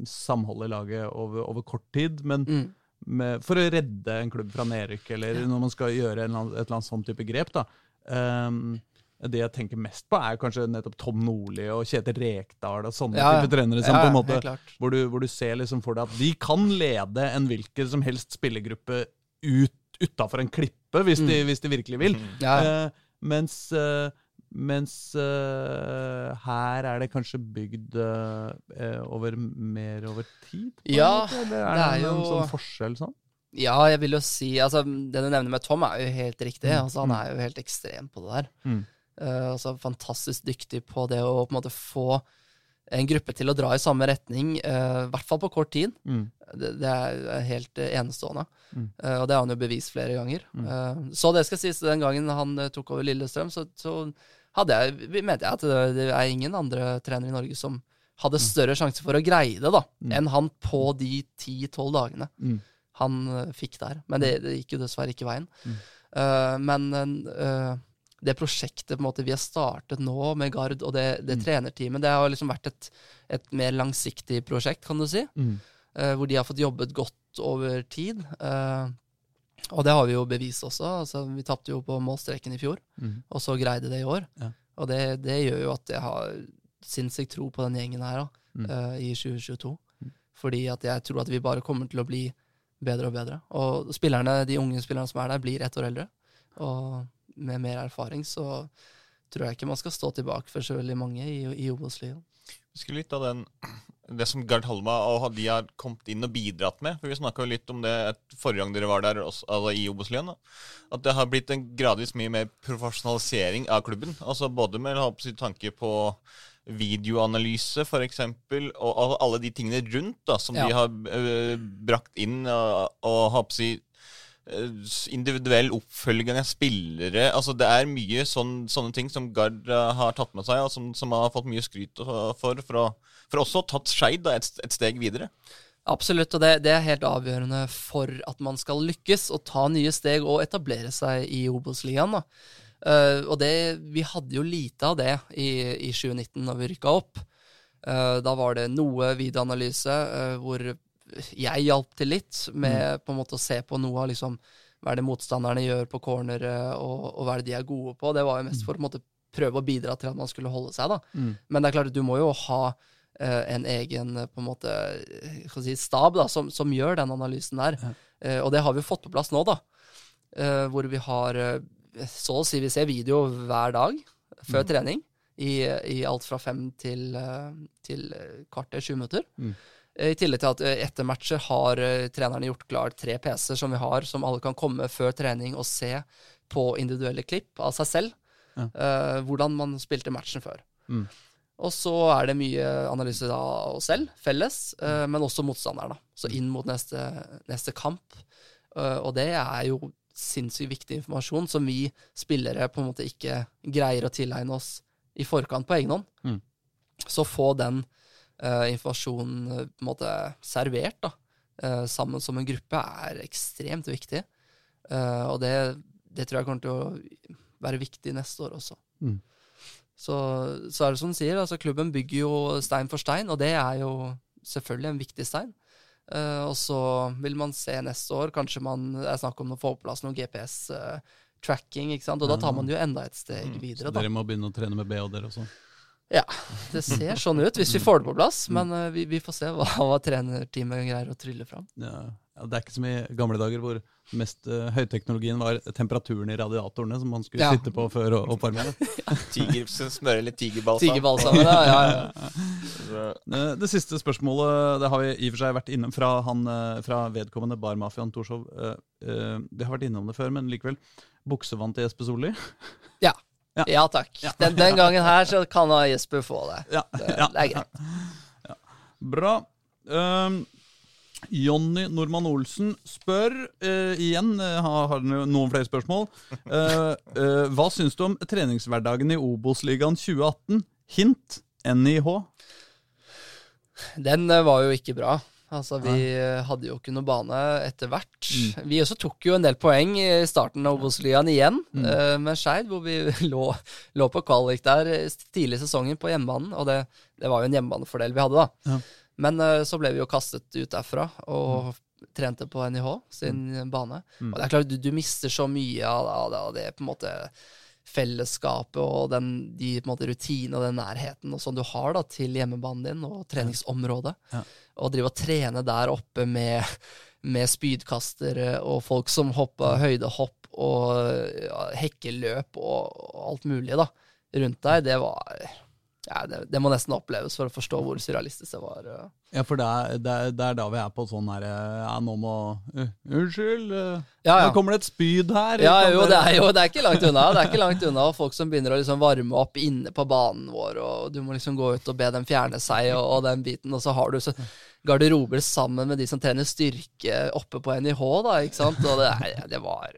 samhold i laget over, over kort tid. Men Mm. Med, for å redde en klubb fra nedrykk, eller når man skal gjøre en, annen- et eller annet sånn type grep. da. Um, det jeg tenker mest på, er kanskje nettopp Tom Nordli og Kjetil Rekdal og sånne Ja, type trenere. Som Ja, på en måte, hvor, du, hvor du ser liksom for deg at de kan lede en hvilken som helst spillergruppe ut utafor en klippe, hvis, de, hvis de virkelig vil. Mm. Ja. Eh, mens eh, mens uh, her er det kanskje bygd eh, over mer over tid? Ja, eller er det det, er en jo- sånn forskjell sånn? Ja, jeg vil jo si altså, Det du nevner med Tom, er jo helt riktig. Mm, Altså, han mm. er jo helt ekstrem på det der. Mm. Uh, altså, fantastisk dyktig på det å på en måte få en gruppe til å dra i samme retning, i hvert fall på kort tid. Mm. Det, det er helt enestående. Mm. Uh, og det har han jo bevist flere ganger. Mm. Uh, så det skal sies, den gangen han tok over Lillestrøm, så, så hadde jeg, mente jeg at det, er ingen andre trenere i Norge som hadde større sjanse for å greie det da, Mm. enn han på de 10-12 dagene Mm. han eh, fikk der. Men det, det gikk jo dessverre ikke veien. Mm. Uh, men uh, det prosjektet måte vi har startet nå med Gard og det, det Mm. trenerteamet, det har liksom vært et, et mer langsiktig prosjekt, kan du si. Mm. eh, hvor de har fått jobbet godt over tid. eh, og det har vi jo bevist også. Altså, vi tapte jo på målstreken i fjor, Mm. og så greide det i år. Ja. Og det, det gjør jo at jeg har sinnssykt tro på den gjengen her da, Mm. uh, i 2022. Mm. Fordi at jeg tror at vi bare kommer til å bli bedre og bedre. Og spillerne, de unge spillerne som er der, blir ett år eldre. Og med mer erfaring så tror jeg ikke man skal stå tilbake for så veldig mange i, i Obos-ligaen. Husker litt av den, det som Gard Halma og de har kommet inn og bidratt med. for Vi snakka litt om det et- forrige gang dere var der også, altså i Obos-ligaen. At det har blitt en gradvis mye mer profesjonalisering av klubben. altså Både med tanke på videoanalyse, f.eks., og, og alle de tingene rundt da, som Ja. de har øh, brakt inn, og, og på si øh, individuell oppfølging av spillere. altså Det er mye sånn, sånne ting som Gard øh, har tatt med seg, og som, som har fått mye skryt for, for, å- for også tatt Skeid et, et steg videre. Absolutt, og det, det er helt avgjørende for at man skal lykkes og ta nye steg og etablere seg i Obos-ligaen. Eh, og det, vi hadde jo lite av det i, i 2019 når vi rykka opp. Uh, da var det noe videoanalyse uh, hvor jeg hjalp til litt med på en måte å se på noe av liksom, hva er det motstanderne gjør på cornere, og, og hva er det de er gode på. Det var jo mest for å måte, prøve å bidra til at man skulle holde seg. da. Mm. Men det er klart du må jo ha en egen eh, på en måte, eh, si, stab da, som, som gjør den analysen der. Ja. Eh, og det har vi fått på plass nå, da. Eh, hvor vi har eh, så å si vi ser video hver dag før Mm. trening. i, i alt fra fem til, eh, til kvarter, 20 minutter. Mm. I tillegg til at eh, etter matcher har eh, trenerne gjort klar tre PC-er som vi har, som alle kan komme før trening og se på individuelle klipp av seg selv. Ja. Uh, hvordan man spilte matchen før. Mm. Og så er det mye analyse av oss selv, felles, eh, men også motstanderen. da. Så inn mot neste, neste kamp. Eh, og det er jo sinnssykt viktig informasjon som vi spillere på en måte ikke greier å tilegne oss i forkant på egen hånd. Mm. Så få den uh, informasjonen på en måte servert da, uh, sammen som en gruppe, er ekstremt viktig. Uh, og det, det tror jeg kommer til å være viktig neste år også. Mm. Så, så er det som du sier, altså klubben bygger jo stein for stein, og det er jo selvfølgelig en viktig stein. Uh, og så vil man se neste år, kanskje man er snakk om å få på plass noe GPS-tracking, ikke sant? og da tar man jo enda et steg Mm, videre. Så da. dere må begynne å trene med BH, dere også. Ja, det ser sånn ut hvis vi får det på plass, men uh, vi, vi får se hva, hva trenerteamet greier å trylle fram. Ja, ja, det er ikke som i gamle dager hvor mest uh, høyteknologien var temperaturen i radiatorene som man skulle Ja. sitte på før oppvarmingen. Tiger, smøre litt tigerbalsam. Tigerbalsam, ja, ja, ja. Eh, Det siste spørsmålet det har vi i og for seg vært innom fra, han, eh, fra vedkommende barmafiaen Torshov. Vi har vært innom det før, men likevel. Buksevann til Jesper Solli? Ja. Ja takk. Den, den gangen her så kan da Jesper få det. Ja, Det, ja. det er greit. Bra. Um, Jonny Normann Olsen spør uh, igjen, uh, har, noen flere spørsmål. Uh, hva syns du om treningshverdagen i Obos-ligaen 2018? Hint NIH. Den var jo ikke bra. Altså, vi Nei. hadde jo ikke noe bane etter hvert. Vi også tok jo en del poeng i starten av Obos-ligaen igjen, eh, med Skeid, hvor vi lå, lå på kvalik der tidlig i sesongen på hjemmebanen. Og det, det var jo en hjemmebanefordel vi hadde, da. Ja. Men eh, så ble vi jo kastet ut derfra og trente på NIH sin bane. Og det er klart, du, du mister så mye av, av, det, av det på en måte fellesskapet og den, de på en måte rutinene og den nærheten og sånn du har da til hjemmebanen din og treningsområdet. Ja. Og drive og trene der oppe med, med spydkastere og folk som hopper høydehopp og ja, hekkeløp og, og alt mulig da rundt deg, det var ja, det, det må nesten oppleves for å forstå hvor surrealistisk det var. Ja, for det er, det, er, det er da vi er på sånn her eh, Ja, nå må uh, Unnskyld, uh, Ja, ja. nå kommer det et spyd her. Ja, jo, det er jo det er ikke langt unna. Det er ikke langt unna og Folk som begynner å liksom varme opp inne på banen vår, og du må liksom gå ut og be dem fjerne seg, og, og den biten. Og så har du så garderober sammen med de som trener styrke oppe på NIH, da, ikke sant. Og det, det var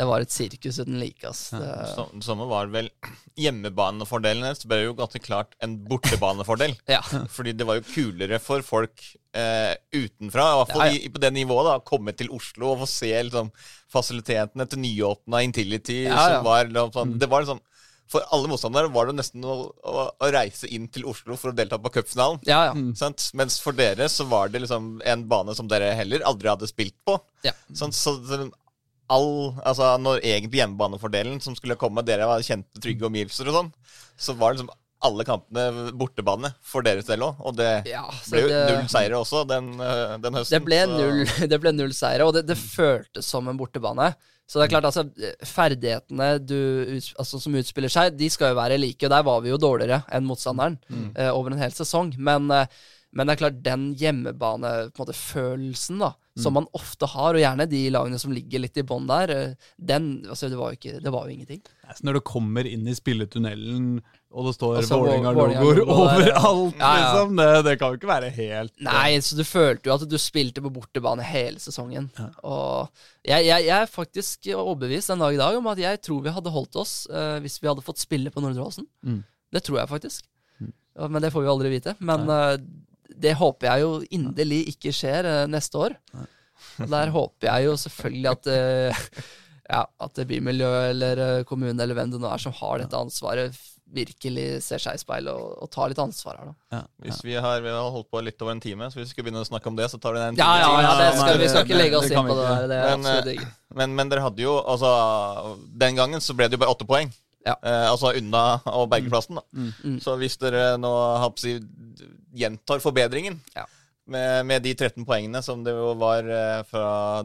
Det var et sirkus uten like, ass. Det, samme var vel Hjemmebanefordelen hennes ble jo ganske klart en bortebanefordel. ja. Fordi det var jo kulere for folk eh, utenfra, i hvert fall Ja, ja. i- på det nivået, da, å komme til Oslo og få se liksom, fasilitetene til nyåpna Intility. Ja, ja. Som var, liksom, sånn, det var liksom, for alle motstandere var det nesten å, å, å reise inn til Oslo for å delta på cupfinalen. ja, ja. Mm. Mens for dere så var det liksom en bane som dere heller aldri hadde spilt på. Ja. Så så all, altså Når egentlig hjemmebanefordelen som skulle komme, dere var kjente, trygge omgivelser og sånn, så var liksom alle kampene bortebane for deres del òg. Og det Ja, ble jo det- null seire også den, øh, den høsten. Det ble null, det ble null seire, og det, det føltes som en bortebane. Så det er klart, altså, ferdighetene du, altså, som utspiller seg, de skal jo være like, og der var vi jo dårligere enn motstanderen eh, over en hel sesong. Men, eh, men det er klart, den hjemmebane-følelsen da, som man ofte har, og gjerne de lagene som ligger litt i bånn der, eh, den altså, det, var jo ikke, det var jo ingenting. Altså, Når du kommer inn i spilletunnelen, og det står Og så Vålerenga-logoer ja. overalt, Ja, ja. liksom, det, det kan jo ikke være helt Nei, så du følte jo at du spilte på bortebane hele sesongen. Og jeg, jeg, jeg er faktisk overbevist den dag i dag om at jeg tror vi hadde holdt oss uh, hvis vi hadde fått spille på Nordre Åsen. Mm. Det tror jeg faktisk. Men det får vi aldri vite. Men eh, det håper jeg jo inderlig ikke skjer eh, neste år. Og der håper jeg jo selvfølgelig at eh, ja, at det bymiljø eller kommunen kommune eller hvem det nå er som har dette ansvaret, virkelig ser seg i speilet og, og tar litt ansvar her, da. ja, ja. Hvis vi har, vi har holdt på litt over en time, så hvis vi skal begynne å snakke om det, så tar det en time Ja, ja, ja, det skal, vi skal ikke legge oss inn på det der. Det er Men, eh. Men, men dere hadde jo altså Den gangen så ble det jo bare åtte poeng. Ja. Eh, altså unna og bergeplassen. da. Mm. Så hvis dere nå Hapsi si, gjentar forbedringen Ja. med, med de 13 poengene som det jo var eh, fra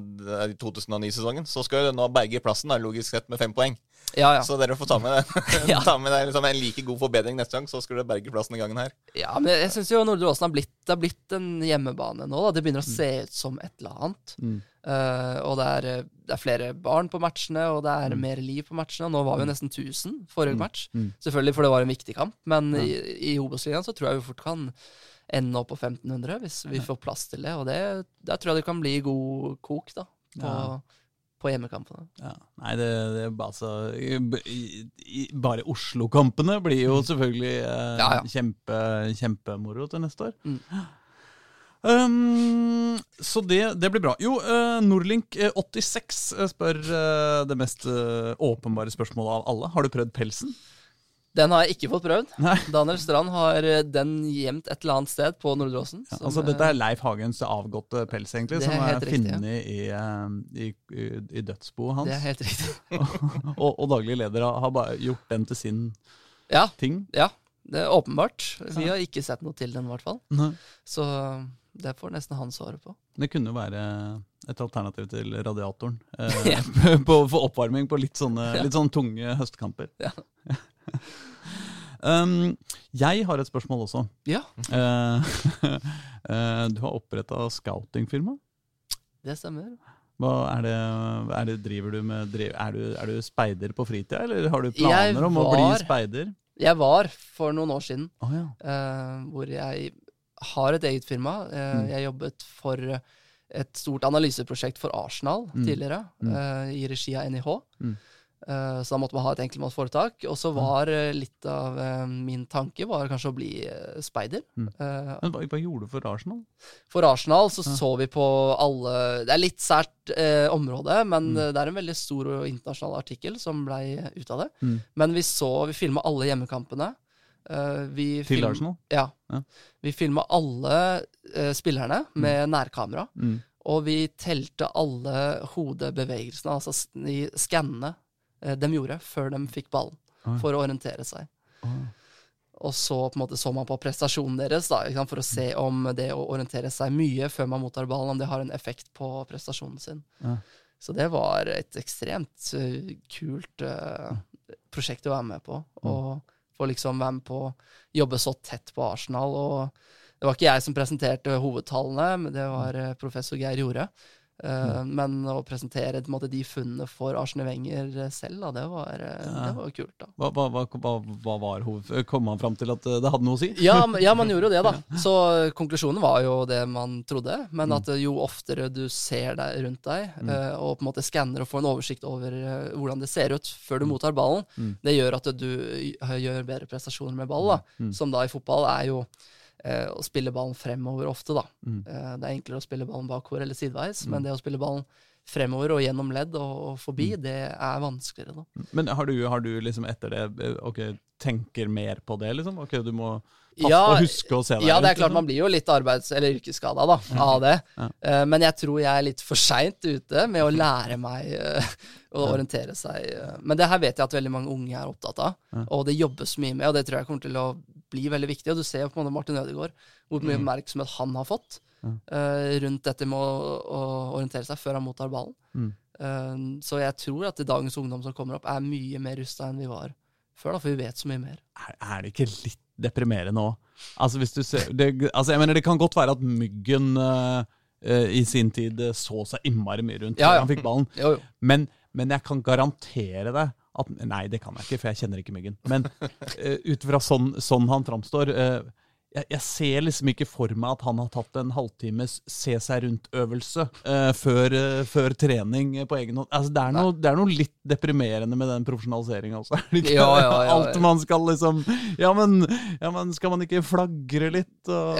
2009-sesongen, så skal jo nå berge plassen da, logisk sett med fem poeng. Ja, ja. Så dere får ta med det. Ja. ta med liksom en like god forbedring neste gang, så skal dere berge plassen i gangen her. Ja, men jeg syns jo Nordre Åsen har blitt, det har blitt en hjemmebane nå. Da. Det begynner å Mm. se ut som et eller annet. Eh, og det er, det er flere barn på matchene, og det er mer liv på matchene. Nå var vi jo nesten 1000 forrige match. Mm. Selvfølgelig, for det var en viktig kamp. Men i, i Obos-ligaen så tror jeg vi fort kan ende opp på 1500 hvis vi får plass til det. Og det, der tror jeg det kan bli god kok da, på, Ja. på hjemmekampene. Ja. Nei, det, det altså Bare Oslo-kampene blir jo selvfølgelig eh, Ja, ja. Kjempe, kjempemoro til neste år. Mm. Um, så det, det blir bra. Jo, uh, Norlink86 eh, spør uh, det mest uh, åpenbare spørsmålet av alle. Har du prøvd pelsen? Den har jeg ikke fått prøvd. Nei. Daniel Strand har eh, den gjemt et eller annet sted på Nordre Åsen. Ja, altså, eh, dette er Leif Hagens avgåtte pels, egentlig, er som er funnet ja. i, eh, i, i, i dødsboet hans. Det er helt riktig. og, og daglig leder har, har bare gjort den til sin Ja, ting. ja. Det er åpenbart. Vi har ikke sett noe til den, i hvert fall. Nei. Så det får nesten han svaret på. Det kunne jo være et alternativ til radiatoren eh, på, for oppvarming på litt sånne, Ja. litt sånne tunge høstkamper. Ja. um, jeg har et spørsmål også. Ja, Eh, eh, du har oppretta scoutingfirma. det stemmer. Er det, er det driver du med er, du, er du speider på fritida, eller har du planer planer om å bli speider? Jeg var for noen år siden oh, ja. uh, hvor jeg har et eget firma. Eh, Mm. Jeg jobbet for et stort analyseprosjekt for Arsenal Mm. tidligere, Mm. eh, i regi av NIH. Mm. Eh, så da måtte man ha et enkeltmannsforetak. Og så var eh, litt av eh, min tanke var kanskje å bli eh, speider. Mm. Eh, Men hva, hva gjorde du for Arsenal? For Arsenal så Ja. så vi på alle Det er litt sært eh, område, men Mm. eh, det er en veldig stor og internasjonal artikkel som blei ut av det. Mm. Men vi så Vi filma alle hjemmekampene. Eh, vi Til film- Arsenal? Ja. Ja. Vi filma alle eh, spillerne med nærkamera. Mm. Og vi telte alle hodebevegelsene, altså i de skannene eh, de gjorde før de fikk ballen, Ah. for å orientere seg. Ah. Og så på en måte så man på prestasjonen deres da, for å se om det å orientere seg mye før man mottar ballen, om det har en effekt på prestasjonen sin. Ja. Så det var et ekstremt kult uh, prosjekt å være med på. Og få liksom være med på å jobbe så tett på Arsenal. Og det var ikke jeg som presenterte hovedtallene, men det var eh, professor Geir Jorde. Eh, Men å presentere en måte, de funnene for Arsene Wenger eh, selv, da, det var, eh, Ja. det var kult. da. Hva, hva, hva, hva, var hoved... Kom man fram til at det hadde noe å si? Ja, ja, man gjorde jo det, da. Så konklusjonen var jo det man trodde. Men at eh, jo oftere du ser deg rundt deg, mm. og på en måte skanner og får en oversikt over hvordan det ser ut før du mottar ballen, Mm. det gjør at du gjør bedre prestasjoner med ball. da. Mm. Som da i fotball er jo å spille ballen fremover ofte, da. Mm. Eh, det er enklere å spille ballen bakover eller sideveis, men det å spille ballen fremover og gjennom ledd og, og forbi, Mm. det er vanskeligere, da. Men har du, har du liksom etter det eh, ok, tenker mer på det, liksom? Ok, du må passe Ja, og huske å se deg Ja, det er klart liksom? man blir jo litt arbeids- eller yrkesskada da, av det. Ja. Uh, men jeg tror jeg er litt for seint ute med å lære meg uh, å orientere seg. Uh. Men det her vet jeg at veldig mange unge er opptatt av, Ja. og det jobbes mye med, og det tror jeg kommer til å bli veldig viktig. Og du ser jo på Martin Ødegaard, hvor mye oppmerksomhet han har fått Eh, rundt dette med å, å orientere seg før han mottar ballen. Mm. Uh, så jeg tror at dagens ungdom som kommer opp, er mye mer rusta enn vi var før, da, for vi vet så mye mer. Er, er det ikke litt deprimerende òg? Altså, hvis du ser det, altså, jeg mener, det kan godt være at Myggen uh, i sin tid så seg innmari mye rundt Ja, ja. han fikk ballen. Jo, jo. Men, men jeg kan garantere deg at Nei, det kan jeg ikke, for jeg kjenner ikke Myggen. Men uh, ut fra sånn, sånn han framstår eh, jeg, jeg ser liksom ikke for meg at han har tatt en halvtimes se seg rundt-øvelse uh, før, uh, før trening på egen hånd. Altså, det, er noe, det er noe litt deprimerende med den profesjonaliseringa også. Ja, ja, ja. Alt man skal liksom ja men, ja, men skal man ikke flagre litt? Og,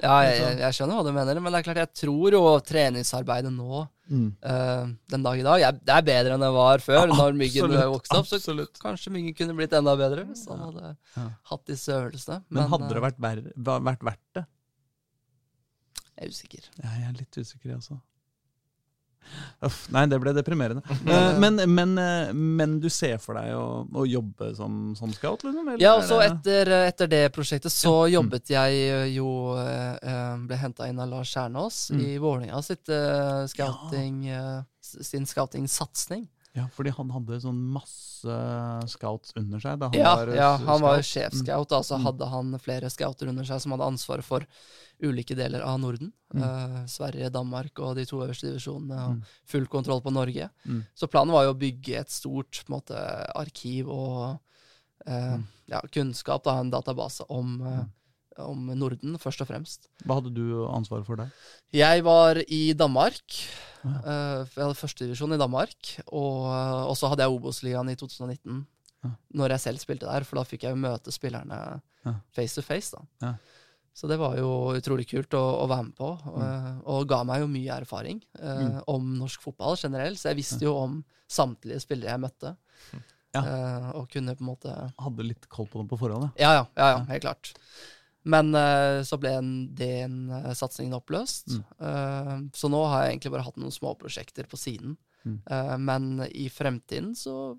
Ja, jeg, jeg skjønner hva du mener, men det er klart jeg tror jo treningsarbeidet nå, Mm. Uh, den dag i dag, det er bedre enn det var før, Ja, når Myggen vokste opp. Så absolutt. kanskje Myggen kunne blitt enda bedre hvis han hadde Ja. hatt disse øvelsene. Men hadde det eh, vært, vært verdt det? Jeg er usikker. Ja, jeg er litt usikker, jeg også. Uff, nei, det ble deprimerende. Eh, men, men, eh, men du ser for deg å, å jobbe som, som scout, liksom? Ja, og så etter, etter det prosjektet så jobbet jeg eh, jo eh, eh, Ble henta inn av Lars Kjernås Mm. i Vålerenga sitt eh, scouting ja. sin scouting-satsing. Ja, fordi han hadde sånn masse scouts under seg. Han Ja, var, ja, han han var scout. sjefscout, altså Mm. hadde han flere scouter under seg som hadde ansvaret for ulike deler av Norden. Mm. Eh, Sverige, Danmark og de to øverste divisjonene, og Mm. full kontroll på Norge. Mm. Så planen var jo å bygge et stort måte, arkiv og eh, Mm. ja, kunnskap, da, en database om, Mm. om Norden, først og fremst. Hva hadde du ansvaret for der? Jeg var i Danmark. Ja. jeg hadde førstedivisjon i Danmark. Og, så hadde jeg Obos-ligaen i 2019, Ja. når jeg selv spilte der. For da fikk jeg jo møte spillerne Ja. face to face. da. Så det var jo utrolig kult å, å være med på, Mm. eh, og ga meg jo mye erfaring eh, Mm. om norsk fotball generelt. Så jeg visste jo om samtlige spillere jeg møtte, Ja. eh, og kunne på en måte Hadde litt koll på dem på forhånd, ja, ja, ja, ja, helt klart. Men eh, så ble den uh, satsingen oppløst. Mm. Eh, så nå har jeg egentlig bare hatt noen småprosjekter på siden. Mm. Eh, men i fremtiden så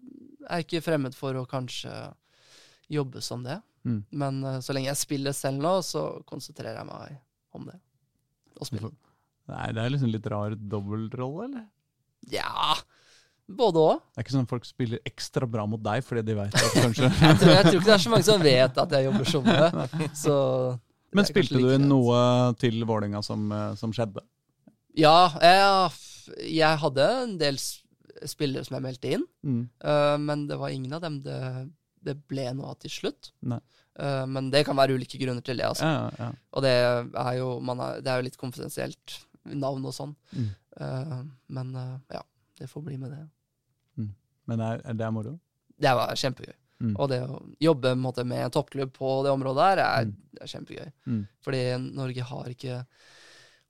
er jeg ikke fremmed for å kanskje jobbe som det. Mm. Men uh, så lenge jeg spiller selv nå, så konsentrerer jeg meg om det. Og spille. Nei, det er liksom litt rar dobbeltrolle, eller? Ja, både òg. Det er ikke sånn at folk spiller ekstra bra mot deg fordi de vet at kanskje Jeg, tror- jeg tror ikke det er så mange som vet at jeg jobber som det. Så Men det spilte du inn noe til Vålerenga som, eh, som skjedde? Ja, jeg, jeg hadde en del spillere som jeg meldte inn, Mm. Uh, men det var ingen av dem det, det ble noe av til slutt. Nei. Øh, men det kan være ulike grunner til det, altså. Ja, ja. Og det er jo, man er, det er jo litt konfidensielt, navn og sånn. Mm. Uh, men uh, ja, det får bli med det. Men det er, det er moro? Det var kjempegøy. Mm. Og det å jobbe måte, med en toppklubb på det området her, er, Mm. er kjempegøy. Mm. Fordi Norge har ikke,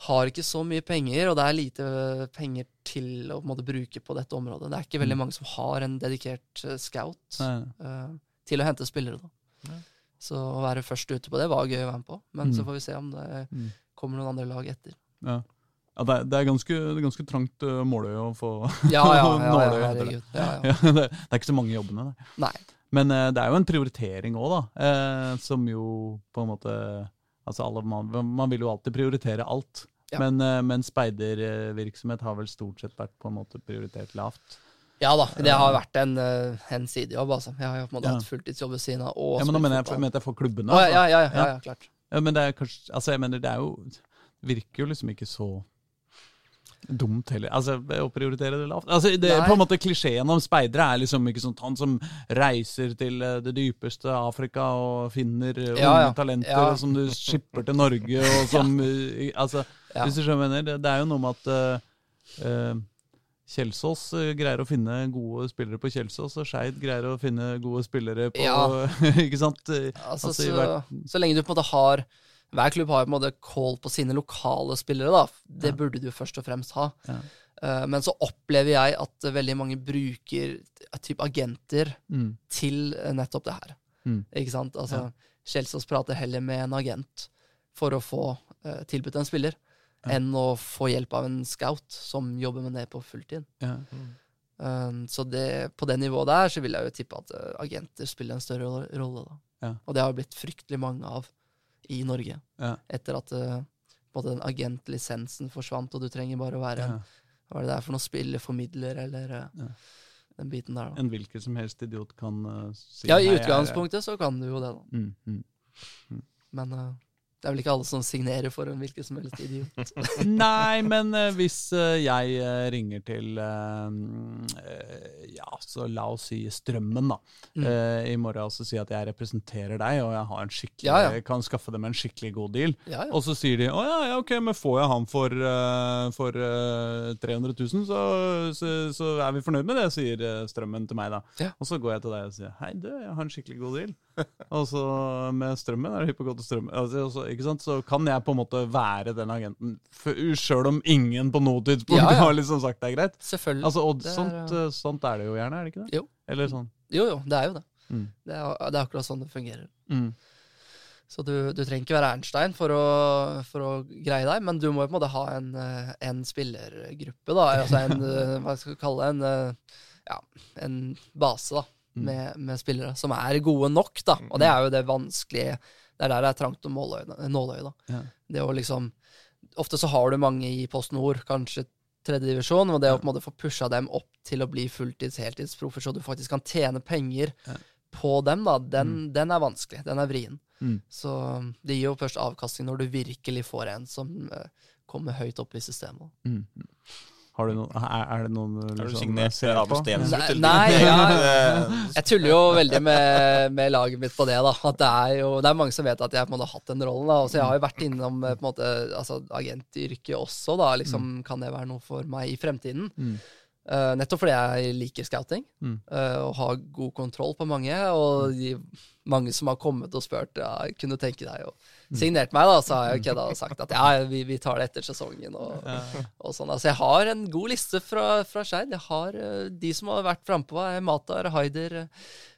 har ikke så mye penger, og det er lite penger til å måte, bruke på dette området. Det er ikke veldig Mm. mange som har en dedikert eh, scout eh, til å hente spillere. Da. Så å være først ute på det var gøy å være med på, men Mm. så får vi se om det Mm. kommer noen andre lag etter. Ja. ja det, er, det, er ganske, det er ganske trangt uh, måløye å få Ja, ja, Nåløye heter det. Det, det er ikke så mange jobbene, det. Nei. Men uh, det er jo en prioritering òg, da. Uh, som jo på en måte Altså alle, man, man vil jo alltid prioritere alt. Ja. Men, uh, men speidervirksomhet har vel stort sett vært på en måte prioritert lavt. Ja da, det har vært en, eh, en sidejobb, altså. Jeg har på en måte Ja. hatt fulltidsjobb ved siden av. Ja, men nå mener jeg, fotball. jeg for klubbene. Altså. ja, ja, ja, ja, klart. Men det er kanskje Altså, jeg mener, det er jo Virker jo liksom ikke så dumt heller. Altså, å prioritere det lavt. Altså, det, på en måte Klisjeen om speidere er liksom ikke sånn han som reiser til eh, det dypeste Afrika og finner Ja, unge ja. talenter Ja. som du skipper til Norge, og som eh, Altså, hvis du skjønner. Det, det er jo noe med at uh, uh, Kjelsås greier å finne gode spillere på Kjelsås, og Skeid greier å finne gode spillere på Ja. Ikke sant? Altså, Altså, så, hvert- så lenge du på en måte har Hver klubb har på en måte call på sine lokale spillere, da. Det Ja. burde du først og fremst ha. Ja. Eh, men så opplever jeg at veldig mange bruker typ agenter Mm. til eh, nettopp det her. Mm. Ikke sant? Altså, Ja. Kjelsås prater heller med en agent for å få uh, tilbudt en spiller, enn å få hjelp av en scout som jobber med det på fulltid. Ja. Um, så det, på det nivået der så vil jeg jo tippe at uh, agenter spiller en større rolle. da. Ja. Og det har jo blitt fryktelig mange av i Norge. Ja. Etter at både på den agentlisensen forsvant, og du trenger bare å være en, hva er det der for noe spilleformidler, eller eh, Ja. den biten der. da. En hvilken som helst idiot kan uh, si Ja, i utgangspunktet så kan du jo det, da. Mm, mm. Men eh, det er vel ikke alle som signerer for en hvilken som helst idiot. Nei, men uh, hvis uh, jeg uh, ringer til Ja, så la oss si Strømmen, da. Mm. eh, I morgen også så sier jeg at jeg representerer deg, og jeg har en skikkelig, Ja, ja. kan skaffe dem en skikkelig god deal. Ja, ja. Og så sier de å ja, ja, ok, men får jeg han for, for eh, 300 000, så, så, så er vi fornøyd med det, sier Strømmen til meg da. Ja. Og så går jeg til deg og sier hei, du, jeg har en skikkelig god deal. og så med Strømmen er det hypp og Strømmen. Altså, så- ikke sant? Så kan jeg på en måte være den agenten, sjøl om ingen på noe tidspunkt Ja, ja. har liksom sagt det er greit. Selvfølgelig. Altså, og er, sånt, eh, sånt er det jo gjerne, er det ikke det? Jo. Eller sånn. Jo, jo, det er jo det. Mm. Det er, det er akkurat sånn det fungerer. Mm. Så du, du trenger ikke være Ernstein for å, for å greie deg, men du må på en måte ha en, eh, en spillergruppe, da. Altså en, eh, hva skal vi kalle det, en, eh, ja, en base, da. Mm. Med, med spillere som er gode nok, da. Og det er jo det vanskelige. Det er der det er trangt om nåløyet, da. Ja. Det å liksom Ofte så har du mange i Post Nord, kanskje tredjedivisjon. Og det å på en måte få pusha dem opp til å bli fulltids-, heltidsproffer, så du faktisk kan tjene penger Ja. på dem, da, den, den er vanskelig. Den er vrien. Mm. Så det gir jo først avkastning når du virkelig får en som eh, kommer høyt opp i systemet. Mm. Har du noen, er, er det noen Har du liksom, signert ser av? Stensrud? Nei, nei, ja. Jeg tuller jo veldig med, med laget mitt på det. da At Det er jo Det er mange som vet at jeg på en måte har hatt den rollen. da Så Jeg har jo vært innom eh, på en måte Altså agentyrket også. da Liksom Kan det være noe for meg i fremtiden? Mm. Uh, nettopp fordi jeg liker scouting Mm. eh, og har god kontroll på mange. Og de, mange som har kommet og spurt ja, kunne tenke deg å signert meg, da, så har jeg jo kødda og sagt at ja, vi, vi tar det etter sesongen. Og, og sånn. Altså, jeg har en god liste fra, fra Skeid. Jeg har eh, de som har vært frampå, er Matar, Haider,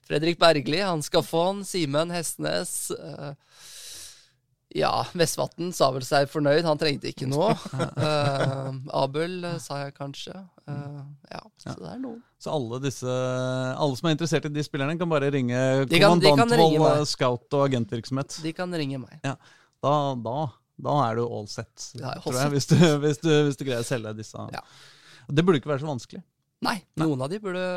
Fredrik Bergli, Hans Gaffon, Simen Hestnes. Uh, ja, Vestvatn sa vel seg fornøyd, han trengte ikke noe. Uh, Abel sa jeg kanskje. Eh, ja, så det er noe. Så alle disse Alle som er interessert i de spillerne, kan bare ringe kommandantvold, scout og agentvirksomhet. De kan ringe meg. Da, da, da er du all set, Ja, tror jeg, hvis du, hvis, du, hvis du greier å selge disse. Ja. Det burde ikke være så vanskelig. Nei, noen av de burde,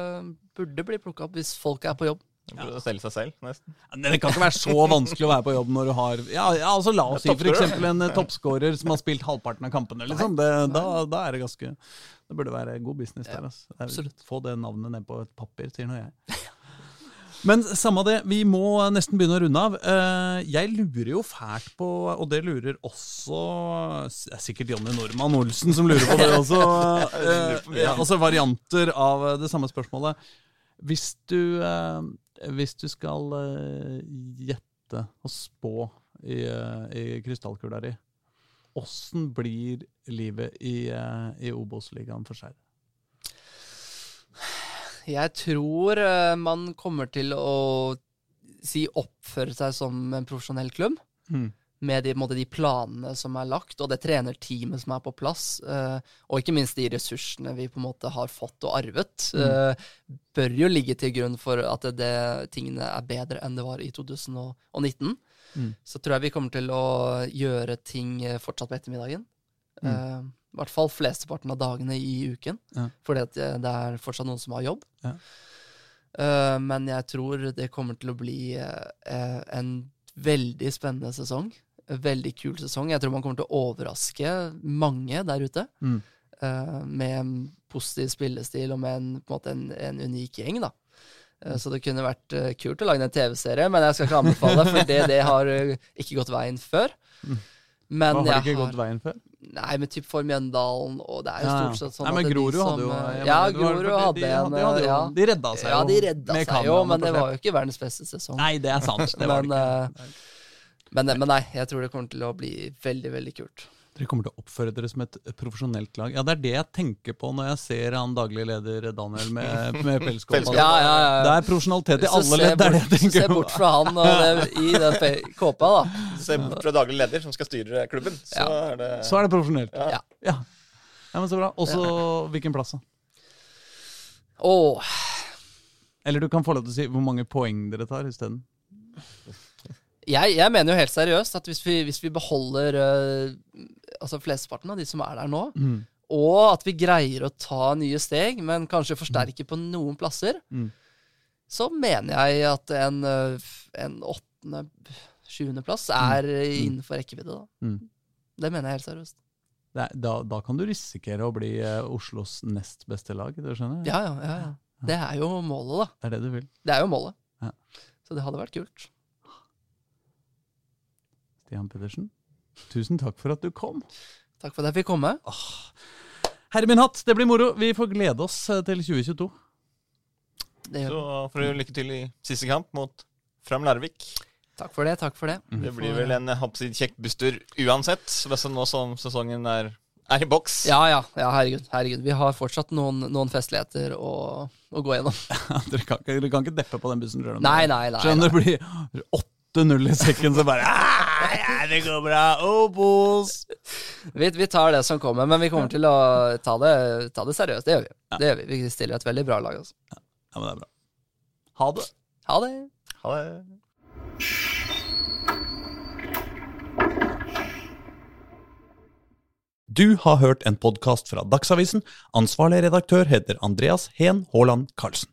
burde bli plukka opp hvis folk er på jobb. Å selge seg selv, nesten. Men Det kan ikke være så vanskelig å være på jobb når du har Ja, ja altså La oss si eksempel en eh, toppskårer som har spilt halvparten av kampene. Liksom. Det, da, da er det ganske Det burde være god business der. Altså. Absolutt. Få det navnet ned på et papir, sier nå jeg. Men samme det, vi må nesten begynne å runde av. Eh, Jeg lurer jo fælt på, og det lurer også Det er sikkert Jonny Normann Olsen som lurer på det også. eh, altså varianter av det samme spørsmålet. Hvis du, eh, hvis du skal eh, gjette og spå i, eh, i krystallkula di, åssen blir livet i, i Obos-ligaen for seg? Jeg tror man kommer til å si oppføre seg som en profesjonell klubb. Mm. Med de, måte, de planene som er lagt, og det trenerteamet som er på plass. uh, og ikke minst de ressursene vi på en måte har fått og arvet. uh, bør jo ligge til grunn for at det, det, tingene er bedre enn det var i 2019. Mm. Så tror jeg vi kommer til å gjøre ting eh, fortsatt på ettermiddagen. Mm. Uh, I hvert fall flesteparten av dagene i uken. Ja. Fordi at det er fortsatt noen som har jobb. Ja. Men jeg tror det kommer til å bli en veldig spennende sesong. Veldig kul sesong. Jeg tror man kommer til å overraske mange der ute. Mm. Uh, med en positiv spillestil og med en, på en, en, en unik gjeng, da. Uh, Så det kunne vært uh, kult å lage en TV-serie, men jeg skal ikke anbefale, for det, det har ikke gått veien før. Mm. Men Hva har det ikke har gått veien før? Nei, med typ for Mjøndalen, og det er jo Ja, ja. stort sett sånn Nei, men Grorud hadde jo Ja, Grorud de- hadde de, en de, hadde jo, ja. de redda seg Ja, jo. de redda seg jo, men det var jo ikke verdens beste sesong. Nei, det er sant. Det var Men, det. Men, men nei, jeg tror det kommer til å bli veldig, veldig kult. Dere kommer til å oppføre dere som et profesjonelt lag. Ja, Det er det jeg tenker på når jeg ser han daglig leder Daniel med, med pelskåpa. Ja, ja, ja. Det er profesjonalitet i alle se ledd, det er det jeg tenker Se bort fra han og det, i den kåpa, da. Se bort fra daglig leder som skal styre klubben, så Ja. er det Så er det profesjonelt. Ja. Ja. Ja, ja men Så bra. Og så hvilken plass, da? Åh, Eller du kan få lov til å si hvor mange poeng dere tar isteden. Jeg, jeg mener jo helt seriøst at hvis vi, hvis vi beholder uh, altså flesteparten av de som er der nå, Mm. og at vi greier å ta nye steg, men kanskje forsterke på noen plasser, Mm. så mener jeg at en, eh, en åttende, sjuendeplass er eh, innenfor rekkevidde. da. Mm. Det mener jeg helt seriøst. Er, da, da kan du risikere å bli eh, Oslos nest beste lag. Du skjønner? Ja, ja, ja, ja. Det er jo målet, da. Det er det du vil. Det er jo målet. Ja. Så det hadde vært kult. Stian Pedersen, tusen takk for at du kom. Takk for at jeg fikk komme. Herre min hatt, det blir moro. Vi får glede oss eh, til 2022. Det gjør. Så får du lykke til i siste kamp mot Fram Larvik. Takk for det. takk for det. Det blir vel en håper kjekk busstur uansett, hvis nå som sesongen er, er i boks. Ja, ja. ja herregud, herregud. Vi har fortsatt noen, noen festligheter å, å gå gjennom. dere, kan ikke, dere kan ikke deppe på den bussen. Du? Nei, nei, nei. Skjønner nei. det blir 8-0 i sekken, så bare «Ah, ja, Det går bra. Obos! Vi, vi tar det som kommer, men vi kommer til å ta det, ta det seriøst. Det gjør vi. Det gjør vi. Vi stiller et veldig bra lag. Altså. Ja, men det er bra. Ha det. Ha det. Ha det. Du har hørt en podkast fra Dagsavisen. Ansvarlig redaktør heter Andreas Heen Haaland Karlsen.